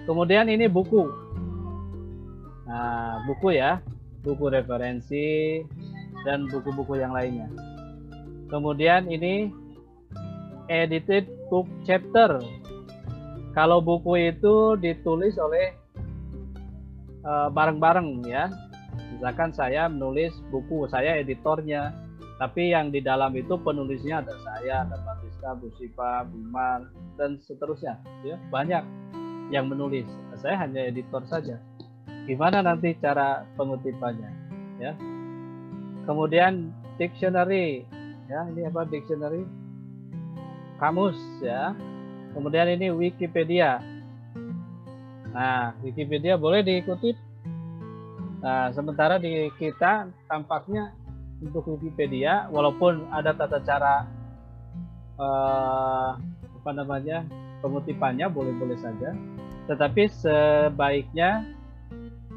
Kemudian ini buku. Nah buku ya. Buku referensi dan buku-buku yang lainnya. Kemudian ini edited book chapter kalau buku itu ditulis oleh Eh, bareng-bareng ya. Misalkan saya menulis buku, saya editornya, tapi yang di dalam itu penulisnya ada saya, ada Batista, Bu Sipa, Bumar, dan seterusnya. Ya, banyak yang menulis. Saya hanya editor saja. Gimana nanti cara pengutipannya? Ya. Kemudian dictionary, ya ini apa dictionary? Kamus ya. Kemudian ini Wikipedia. Nah, Wikipedia boleh diikuti. Nah, sementara di kita tampaknya untuk Wikipedia, walaupun ada tata cara uh, apa namanya pengutipannya boleh-boleh saja. Tetapi sebaiknya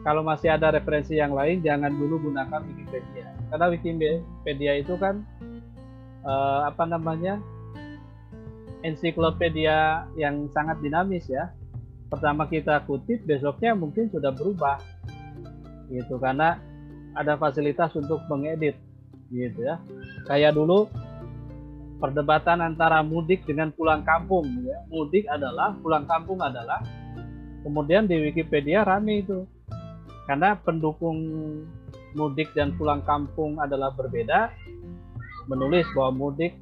kalau masih ada referensi yang lain jangan dulu gunakan Wikipedia. Karena Wikipedia itu kan eh, apa namanya? Ensiklopedia yang sangat dinamis ya. Pertama kita kutip, besoknya mungkin sudah berubah. Gitu karena ada fasilitas untuk mengedit gitu ya. Kayak dulu perdebatan antara mudik dengan pulang kampung ya. Mudik adalah pulang kampung adalah kemudian di Wikipedia rame itu. Karena pendukung mudik dan pulang kampung adalah berbeda menulis bahwa mudik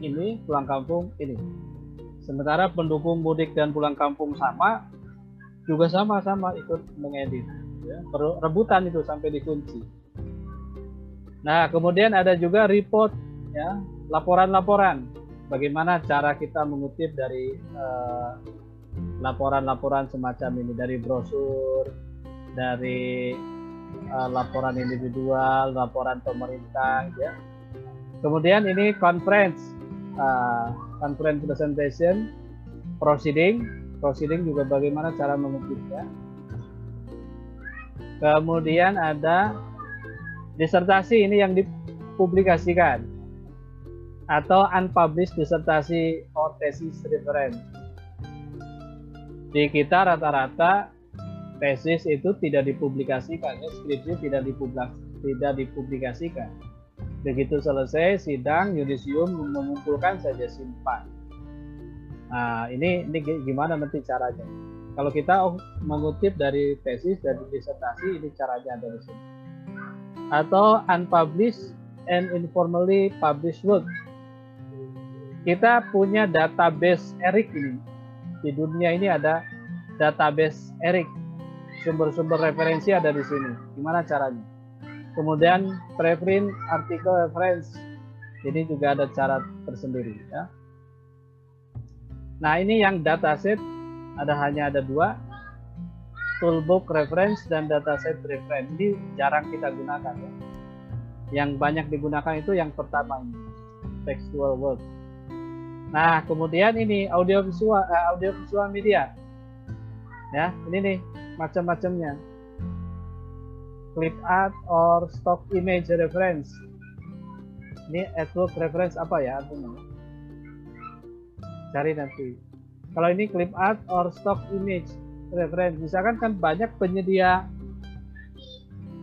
ini pulang kampung ini. Sementara pendukung mudik dan pulang kampung sama juga sama-sama ikut mengedit ya. rebutan itu sampai dikunci. Nah, kemudian ada juga report ya laporan-laporan. Bagaimana cara kita mengutip dari eh, laporan-laporan uh, semacam ini dari brosur, dari uh, laporan individual, laporan pemerintah, ya. Kemudian ini conference, uh, conference presentation, proceeding, proceeding juga bagaimana cara mengutipnya. Kemudian ada disertasi ini yang dipublikasikan atau unpublished disertasi or thesis reference. Di kita rata-rata tesis itu tidak dipublikasikan, ya, skripsi tidak dipublikasikan. Begitu selesai sidang yudisium mengumpulkan saja simpan. Nah, ini ini gimana nanti caranya? Kalau kita oh, mengutip dari tesis dari disertasi ini caranya ada di sini. Atau unpublished and informally published work kita punya database Erik ini. Di dunia ini ada database Erik. Sumber-sumber referensi ada di sini. Gimana caranya? Kemudian preprint artikel reference. Ini juga ada cara tersendiri ya. Nah, ini yang dataset ada hanya ada dua. Toolbook reference dan dataset reference. Ini jarang kita gunakan ya. Yang banyak digunakan itu yang pertama ini. Textual work Nah, kemudian ini audio visual uh, audio visual media. Ya, ini nih macam-macamnya. Clip art or stock image reference. Ini artwork reference apa ya artinya? Cari nanti. Kalau ini clip art or stock image reference, misalkan kan banyak penyedia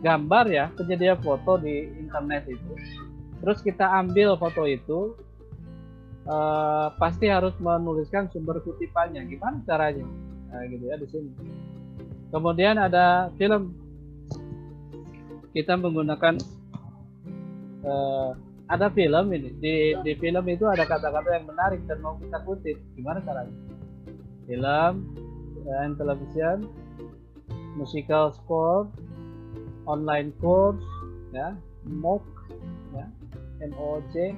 gambar ya, penyedia foto di internet itu. Terus kita ambil foto itu, uh, pasti harus menuliskan sumber kutipannya. Gimana caranya? Nah, gitu ya di sini. Kemudian ada film. Kita menggunakan uh, ada film ini. Di di film itu ada kata-kata yang menarik dan mau kita kutip. Gimana caranya? Film dan television, musical score, online course, ya, MOOC, ya, MOOC,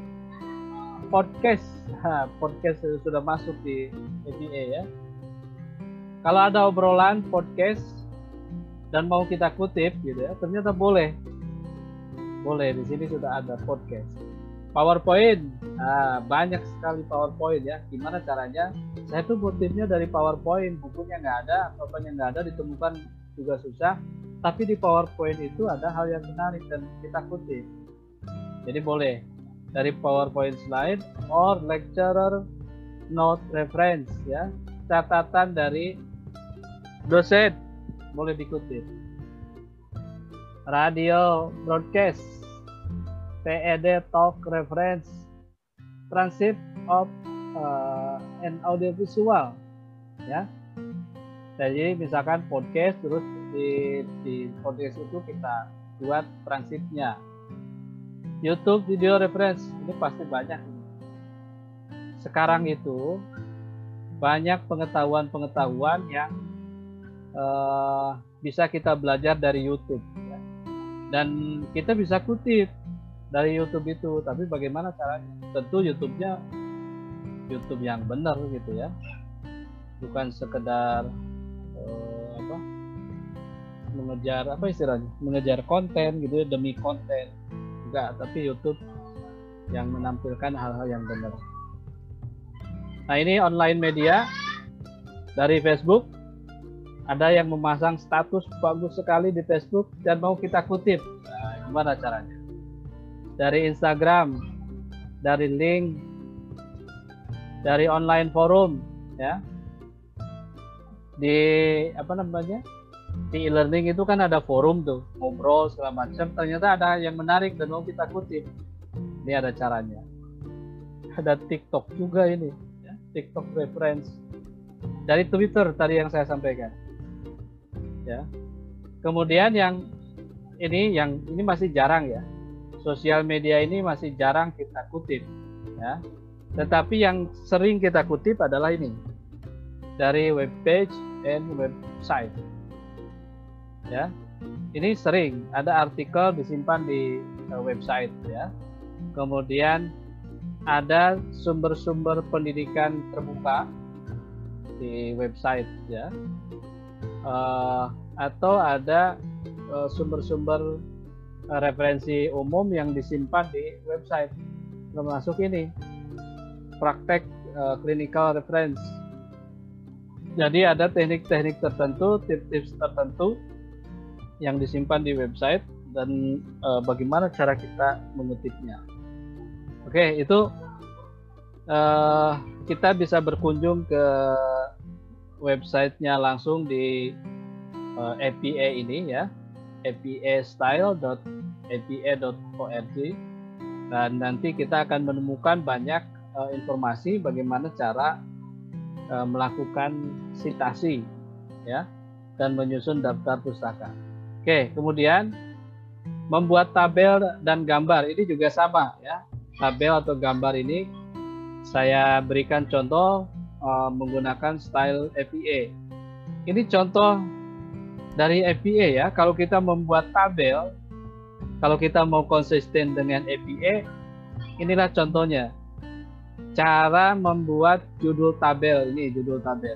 podcast ha, podcast sudah masuk di APA ya kalau ada obrolan podcast dan mau kita kutip gitu ya ternyata boleh. Boleh di sini sudah ada podcast. PowerPoint. Nah, banyak sekali PowerPoint ya. Gimana caranya? Saya tuh kutipnya dari PowerPoint. Bukunya nggak ada apa pun yang nggak ada ditemukan juga susah. Tapi di PowerPoint itu ada hal yang menarik dan kita kutip. Jadi boleh. Dari PowerPoint slide or lecturer note reference ya. Catatan dari dosen boleh dikutip. Radio broadcast TED talk reference transcript of uh, an audiovisual ya. Jadi misalkan podcast terus di, di podcast itu kita buat transkripnya YouTube video reference ini pasti banyak. Sekarang itu banyak pengetahuan-pengetahuan yang uh, bisa kita belajar dari YouTube. Ya. Dan kita bisa kutip dari YouTube itu, tapi bagaimana caranya? Tentu YouTube-nya YouTube yang benar gitu ya, bukan sekedar uh, apa mengejar apa istilahnya, mengejar konten gitu ya demi konten enggak tapi YouTube yang menampilkan hal-hal yang benar nah ini online media dari Facebook ada yang memasang status bagus sekali di Facebook dan mau kita kutip. Nah, gimana caranya? Dari Instagram, dari link, dari online forum, ya. Di apa namanya? Di e-learning itu kan ada forum tuh, ngobrol segala macam. Ternyata ada yang menarik dan mau kita kutip. Ini ada caranya. Ada TikTok juga ini, ya. TikTok reference. Dari Twitter tadi yang saya sampaikan ya. Kemudian yang ini yang ini masih jarang ya. Sosial media ini masih jarang kita kutip ya. Tetapi yang sering kita kutip adalah ini dari web page and website. Ya. Ini sering ada artikel disimpan di uh, website ya. Kemudian ada sumber-sumber pendidikan terbuka di website ya uh, atau ada uh, sumber-sumber uh, referensi umum yang disimpan di website. Termasuk ini praktek uh, clinical reference. Jadi ada teknik-teknik tertentu tips-tips tertentu yang disimpan di website dan uh, bagaimana cara kita mengutipnya oke itu uh, kita bisa berkunjung ke websitenya langsung di uh, eh, APA ini ya apastyle.apa.org dan nanti kita akan menemukan banyak uh, informasi bagaimana cara uh, melakukan citasi ya dan menyusun daftar pustaka. Oke, kemudian membuat tabel dan gambar ini juga sama ya. Tabel atau gambar ini saya berikan contoh uh, menggunakan style FEA. Ini contoh dari FEA ya. Kalau kita membuat tabel, kalau kita mau konsisten dengan FEA, inilah contohnya. Cara membuat judul tabel ini judul tabel.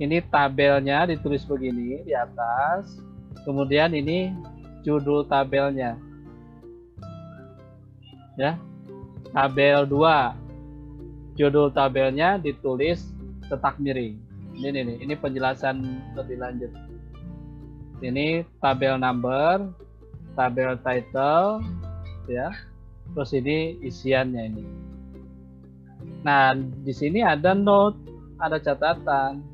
Ini tabelnya ditulis begini di atas. Kemudian ini judul tabelnya. Ya. Tabel 2 judul tabelnya ditulis cetak miring. Ini nih, ini penjelasan lebih lanjut. Ini tabel number, tabel title, ya. Terus ini isiannya ini. Nah, di sini ada note, ada catatan.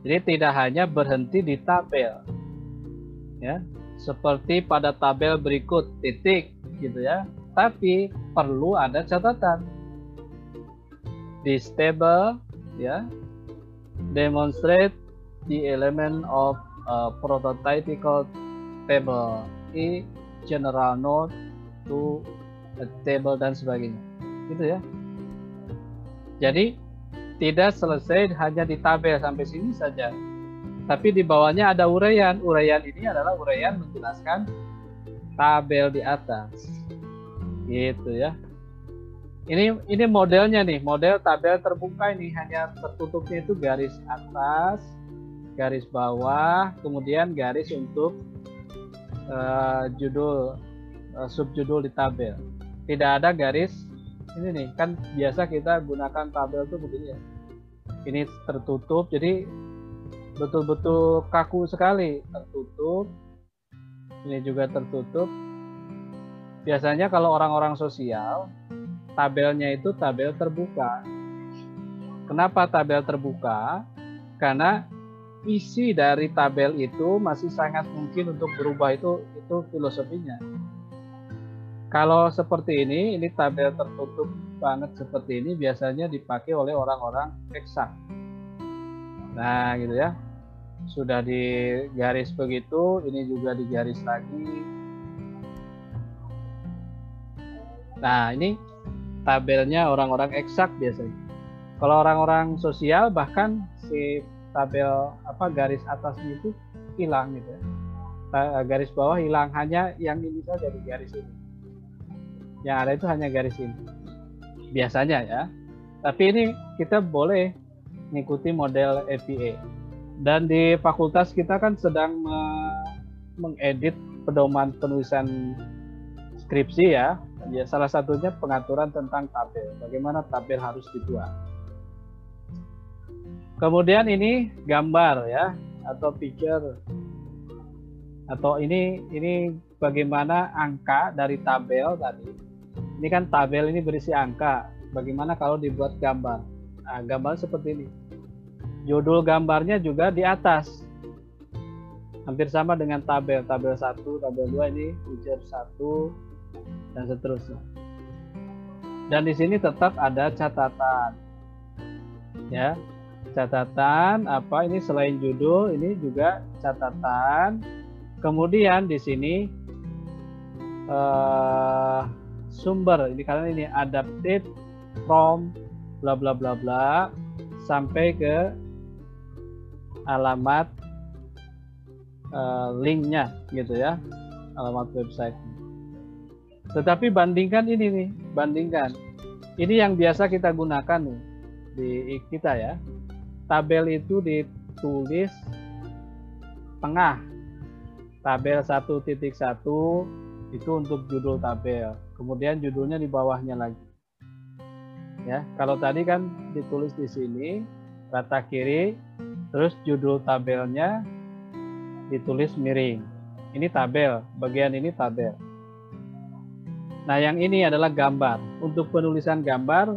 Jadi tidak hanya berhenti di tabel. Ya, seperti pada tabel berikut titik gitu ya. Tapi perlu ada catatan this table ya demonstrate the element of a prototypical table. I general note to a table dan sebagainya. Gitu ya. Jadi tidak selesai hanya di tabel sampai sini saja. Tapi di bawahnya ada uraian. Uraian ini adalah uraian menjelaskan tabel di atas. Gitu ya ini ini modelnya nih model tabel terbuka ini hanya tertutupnya itu garis atas garis bawah kemudian garis untuk uh, judul uh, subjudul di tabel. Tidak ada garis ini nih kan biasa kita gunakan tabel tuh begini ya. Ini tertutup jadi betul-betul kaku sekali tertutup ini juga tertutup. Biasanya kalau orang-orang sosial tabelnya itu tabel terbuka. Kenapa tabel terbuka? Karena isi dari tabel itu masih sangat mungkin untuk berubah itu itu filosofinya. Kalau seperti ini, ini tabel tertutup banget seperti ini biasanya dipakai oleh orang-orang eksak. Nah, gitu ya. Sudah digaris begitu, ini juga digaris lagi. Nah, ini tabelnya orang-orang eksak biasanya. Kalau orang-orang sosial bahkan si tabel apa garis atasnya itu hilang gitu ya. Garis bawah hilang hanya yang ini saja di garis ini. Yang ada itu hanya garis ini. Biasanya ya. Tapi ini kita boleh mengikuti model FPA. Dan di fakultas kita kan sedang mengedit pedoman penulisan skripsi ya Ya, salah satunya pengaturan tentang tabel. Bagaimana tabel harus dibuat. Kemudian ini gambar ya atau picture atau ini ini bagaimana angka dari tabel tadi. Ini kan tabel ini berisi angka. Bagaimana kalau dibuat gambar? Nah, gambar seperti ini. Judul gambarnya juga di atas. Hampir sama dengan tabel. Tabel 1, tabel 2 ini picture 1 dan seterusnya. Dan di sini tetap ada catatan. Ya, catatan apa? Ini selain judul ini juga catatan. Kemudian di sini uh, sumber. Ini kalian ini adapted from bla bla bla bla sampai ke alamat uh, linknya gitu ya. Alamat website tetapi bandingkan ini nih bandingkan ini yang biasa kita gunakan nih di kita ya tabel itu ditulis tengah. Tabel 1.1 itu untuk judul tabel. Kemudian judulnya di bawahnya lagi. Ya, kalau tadi kan ditulis di sini rata kiri, terus judul tabelnya ditulis miring. Ini tabel, bagian ini tabel. Nah, yang ini adalah gambar. Untuk penulisan gambar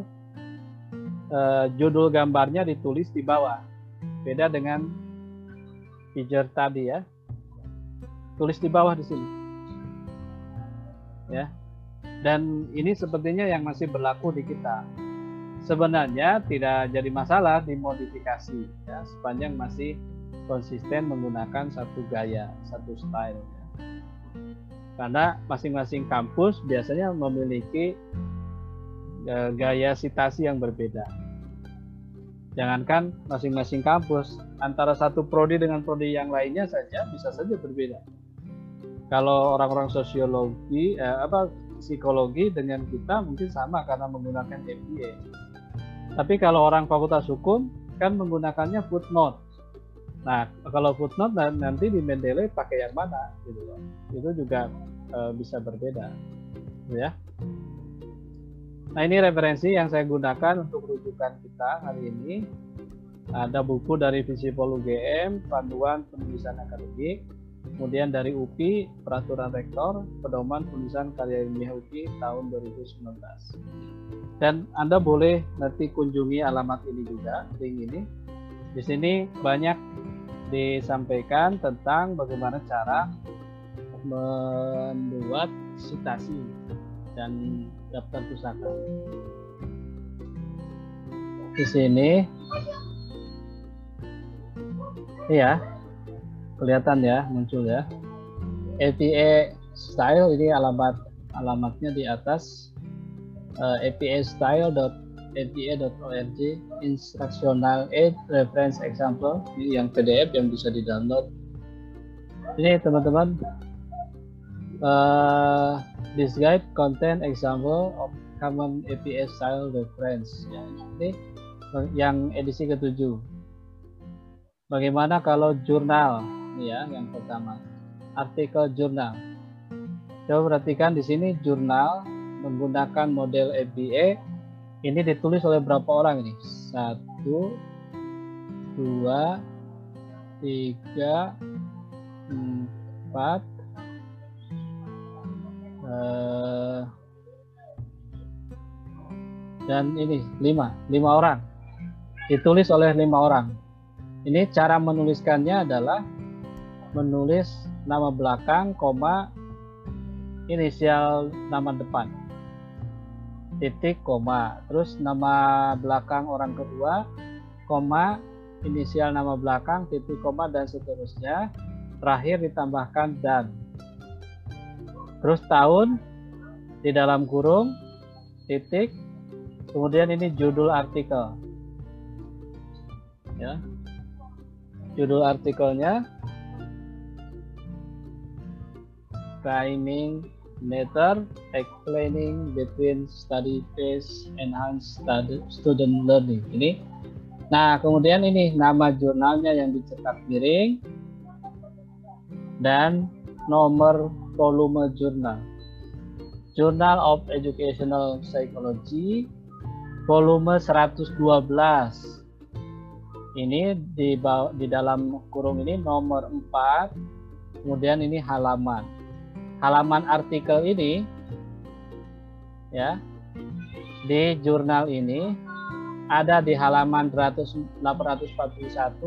uh, judul gambarnya ditulis di bawah. Beda dengan picture tadi ya. Tulis di bawah di sini. Ya. Dan ini sepertinya yang masih berlaku di kita. Sebenarnya tidak jadi masalah dimodifikasi ya sepanjang masih konsisten menggunakan satu gaya, satu style ya. Karena masing-masing kampus biasanya memiliki eh, gaya citasi yang berbeda. Jangankan masing-masing kampus, antara satu prodi dengan prodi yang lainnya saja bisa saja berbeda. Kalau orang-orang sosiologi, eh, apa psikologi dengan kita mungkin sama karena menggunakan MBA. Tapi kalau orang fakultas hukum kan menggunakannya footnote. Nah, kalau footnote nanti di Mendeley pakai yang mana gitu loh. Itu juga e, bisa berbeda. Gitu ya. Nah ini referensi yang saya gunakan untuk rujukan kita hari ini. Ada buku dari Visipol UGM, Panduan Penulisan Akademik, kemudian dari UPI, Peraturan Rektor, Pedoman Penulisan Karya Ilmiah UPI tahun 2019. Dan Anda boleh nanti kunjungi alamat ini juga, link ini. Di sini banyak disampaikan tentang bagaimana cara membuat citasi dan daftar pusaka. Di sini, iya, kelihatan ya, muncul ya. APA style ini alamat alamatnya di atas uh, eh, apa.apa.org instructional aid reference example ini yang PDF yang bisa di download. Ini teman-teman uh, This guide contain example of common APA style reference. Ya, ini yang edisi ketujuh. Bagaimana kalau jurnal? Ya, yang pertama. Artikel jurnal. Coba perhatikan di sini jurnal menggunakan model APA. Ini ditulis oleh berapa orang ini? Satu, dua, tiga, empat, Eh, dan ini lima. Lima orang. Ditulis oleh lima orang. Ini cara menuliskannya adalah menulis nama belakang koma inisial nama depan titik koma. Terus nama belakang orang kedua koma inisial nama belakang titik koma dan seterusnya. Terakhir ditambahkan dan. Terus tahun di dalam kurung titik. Kemudian ini judul artikel. Ya. Judul artikelnya. Timing matter explaining between study phase enhanced student learning ini nah kemudian ini nama jurnalnya yang dicetak miring dan nomor volume jurnal. Journal of Educational Psychology volume 112. Ini di di dalam kurung ini nomor 4, kemudian ini halaman. Halaman artikel ini ya di jurnal ini ada di halaman 841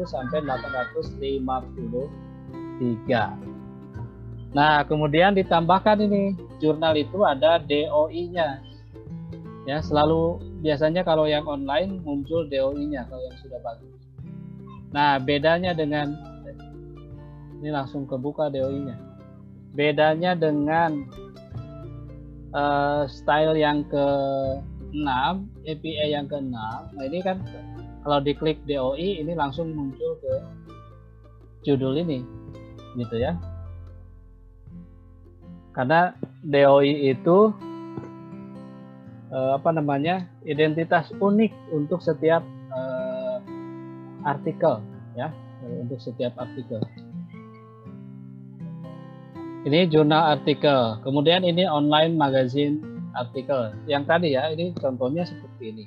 sampai 853. Nah, kemudian ditambahkan ini jurnal itu ada DOI-nya. Ya, selalu biasanya kalau yang online muncul DOI-nya kalau yang sudah bagus. Nah, bedanya dengan ini langsung kebuka DOI-nya. Bedanya dengan uh, style yang ke-6, APA yang ke-6. Nah, ini kan kalau diklik DOI ini langsung muncul ke judul ini. Gitu ya. Karena DOI itu uh, apa namanya? identitas unik untuk setiap artikel ya untuk setiap artikel. Ini jurnal artikel. Kemudian ini online magazine artikel. Yang tadi ya, ini contohnya seperti ini.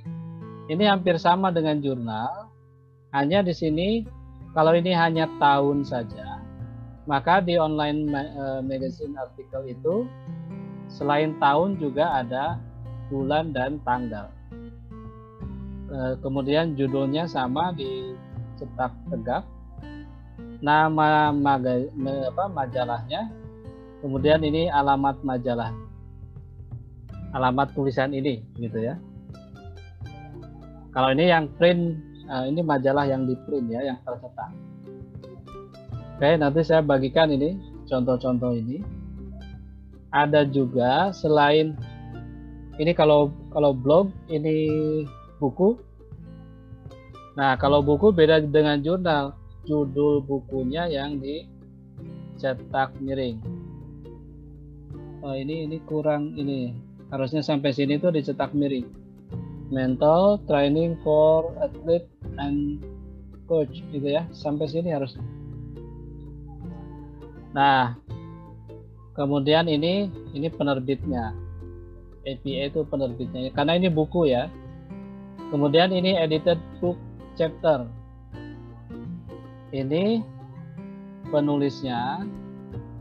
Ini hampir sama dengan jurnal. Hanya di sini kalau ini hanya tahun saja, maka di online eh, magazine artikel itu selain tahun juga ada bulan dan tanggal. Eh, kemudian judulnya sama di cetak tegak nama maga, apa, majalahnya kemudian ini alamat majalah. Alamat tulisan ini gitu ya. Kalau ini yang print uh, ini majalah yang di print ya yang tercetak. Oke nanti saya bagikan ini contoh-contoh ini. Ada juga selain ini kalau kalau blog ini buku. Nah, kalau buku beda dengan jurnal. Judul bukunya yang dicetak miring. Oh, ini ini kurang ini. Harusnya sampai sini tuh dicetak miring. Mental training for athlete and coach gitu ya. Sampai sini harusnya. Nah, kemudian ini ini penerbitnya. APA itu penerbitnya. Karena ini buku ya. Kemudian ini edited book chapter. Ini penulisnya,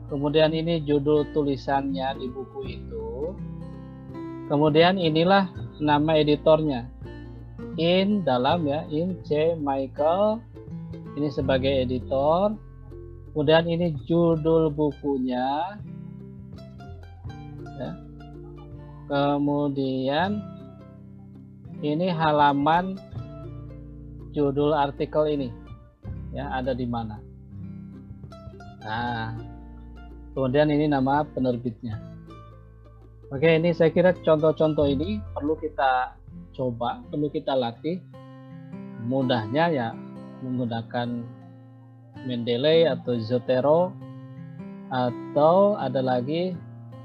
kemudian ini judul tulisannya di buku itu, kemudian inilah nama editornya. In dalam ya, In C. Michael, ini sebagai editor. Kemudian ini judul bukunya. Ya. Kemudian ini halaman judul artikel ini ya ada di mana. Nah, kemudian ini nama penerbitnya. Oke, ini saya kira contoh-contoh ini perlu kita coba, perlu kita latih. Mudahnya ya menggunakan Mendeley atau Zotero atau ada lagi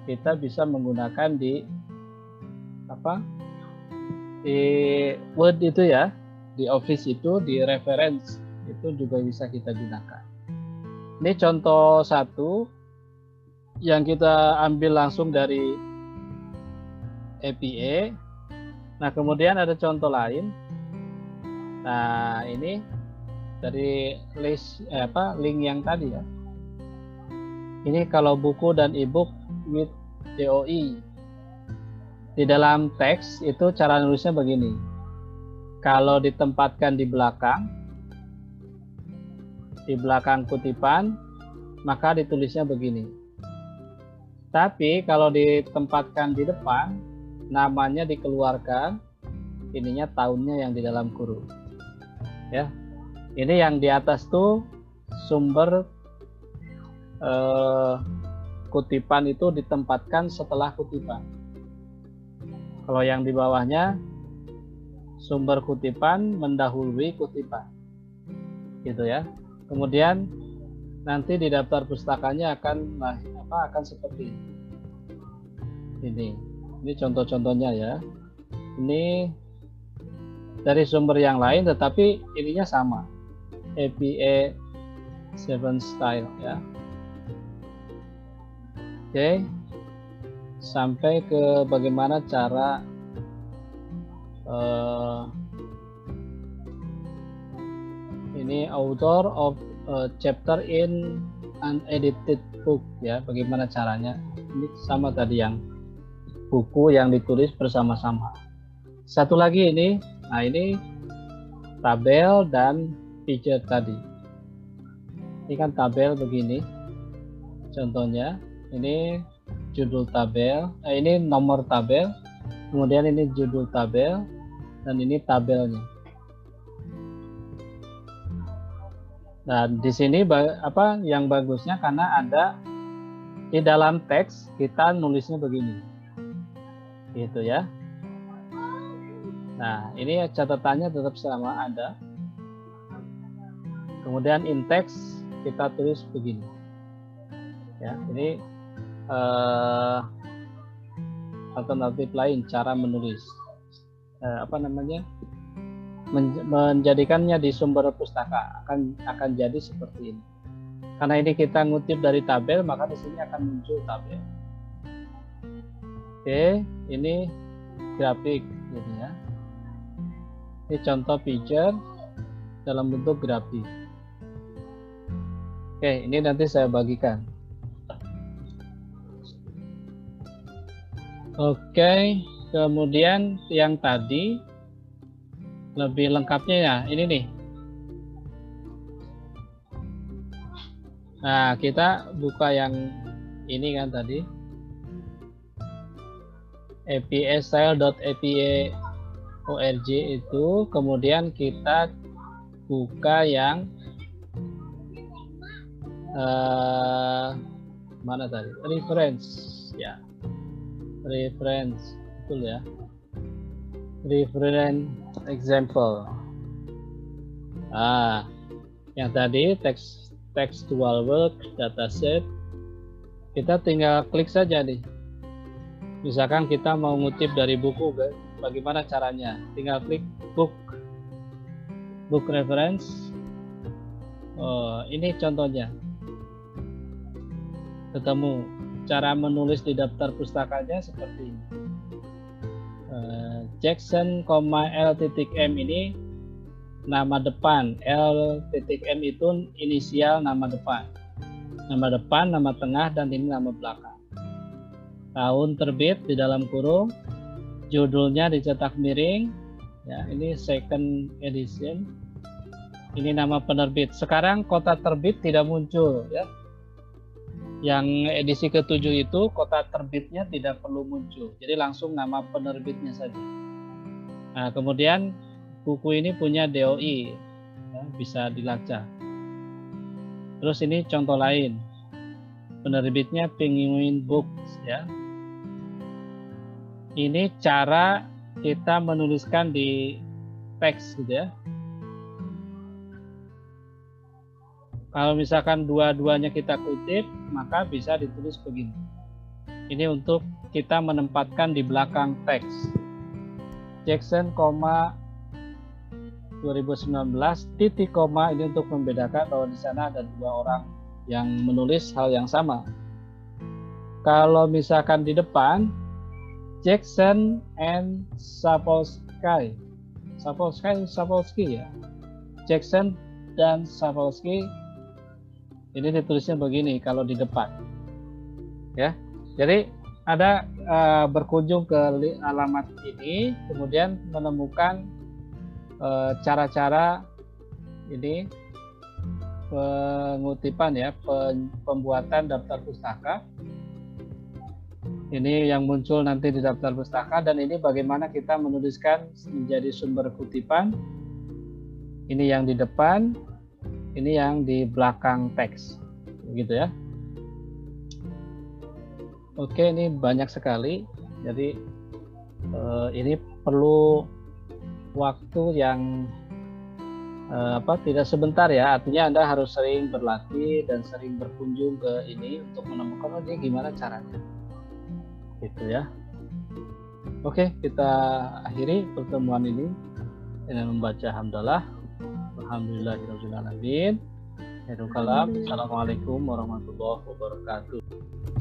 kita bisa menggunakan di apa di Word itu ya di Office itu di reference itu juga bisa kita gunakan. Ini contoh satu yang kita ambil langsung dari APA. Nah, kemudian ada contoh lain. Nah, ini dari list eh, apa link yang tadi ya. Ini kalau buku dan ebook with DOI. Di dalam teks itu cara nulisnya begini kalau ditempatkan di belakang, di belakang kutipan, maka ditulisnya begini. Tapi kalau ditempatkan di depan, namanya dikeluarkan, ininya tahunnya yang di dalam kurung. Ya, ini yang di atas tuh sumber eh, kutipan itu ditempatkan setelah kutipan. Kalau yang di bawahnya sumber kutipan mendahului kutipan. Gitu ya. Kemudian nanti di daftar pustakanya akan nah, apa akan seperti ini. Ini. Contoh-contohnya ya. Ini dari sumber yang lain tetapi ininya sama. APA 7 style ya. Oke. Sampai ke bagaimana cara uh, ini author of a chapter in an edited book ya. Bagaimana caranya? Ini sama tadi yang buku yang ditulis bersama-sama. Satu lagi ini. Nah ini tabel dan picture tadi. Ini kan tabel begini. Contohnya ini judul tabel. Eh, ini nomor tabel. Kemudian ini judul tabel. Dan ini tabelnya Dan di sini apa yang bagusnya karena ada di dalam teks kita nulisnya begini. Gitu ya. Nah, ini catatannya tetap sama ada. Kemudian in text kita tulis begini. Ya, ini eh, alternatif lain cara menulis. Eh, apa namanya? Menjadikannya di sumber pustaka akan akan jadi seperti ini. Karena ini kita ngutip dari tabel, maka di sini akan muncul tabel. Oke, ini grafik ini ya. Ini contoh picture dalam bentuk grafik. Oke, ini nanti saya bagikan. Oke, kemudian yang tadi lebih lengkapnya ya ini nih. Nah kita buka yang ini kan tadi. Apsstyle.apa.org itu kemudian kita buka yang uh, mana tadi? Reference ya. Reference betul ya reference example. Ah, yang tadi teks textual work dataset kita tinggal klik saja nih. Misalkan kita mau ngutip dari buku, bagaimana caranya? Tinggal klik book, book reference. Oh, ini contohnya. Ketemu cara menulis di daftar pustakanya seperti ini. Jackson, L titik M ini nama depan. L titik M itu inisial nama depan. Nama depan, nama tengah, dan ini nama belakang. Tahun terbit di dalam kurung. Judulnya dicetak miring. Ya, ini second edition. Ini nama penerbit. Sekarang kota terbit tidak muncul ya yang edisi ketujuh itu kota terbitnya tidak perlu muncul. Jadi langsung nama penerbitnya saja. Nah, kemudian buku ini punya DOI, ya, bisa dilacak. Terus ini contoh lain, penerbitnya Penguin Books ya. Ini cara kita menuliskan di teks gitu ya. Kalau misalkan dua-duanya kita kutip, maka bisa ditulis begini. Ini untuk kita menempatkan di belakang teks. Jackson, 2019 titik koma ini untuk membedakan bahwa di sana ada dua orang yang menulis hal yang sama. Kalau misalkan di depan Jackson and Sapolsky, Sapolsky, Sapolsky ya, Jackson dan Sapolsky ini ditulisnya begini kalau di depan, ya. Jadi ada uh, berkunjung ke alamat ini, kemudian menemukan eh, cara-cara uh, ini pengutipan ya, pembuatan daftar pustaka. Ini yang muncul nanti di daftar pustaka dan ini bagaimana kita menuliskan menjadi sumber kutipan. Ini yang di depan, ini yang di belakang teks, begitu ya. Oke, ini banyak sekali. Jadi eh, ini perlu waktu yang eh, apa tidak sebentar ya. Artinya Anda harus sering berlatih dan sering berkunjung ke ini untuk menemukan oh, ini gimana caranya. Gitu ya. Oke, kita akhiri pertemuan ini dengan membaca hamdalah. Alhamdulillahirobbilalamin. Assalamualaikum warahmatullahi wabarakatuh.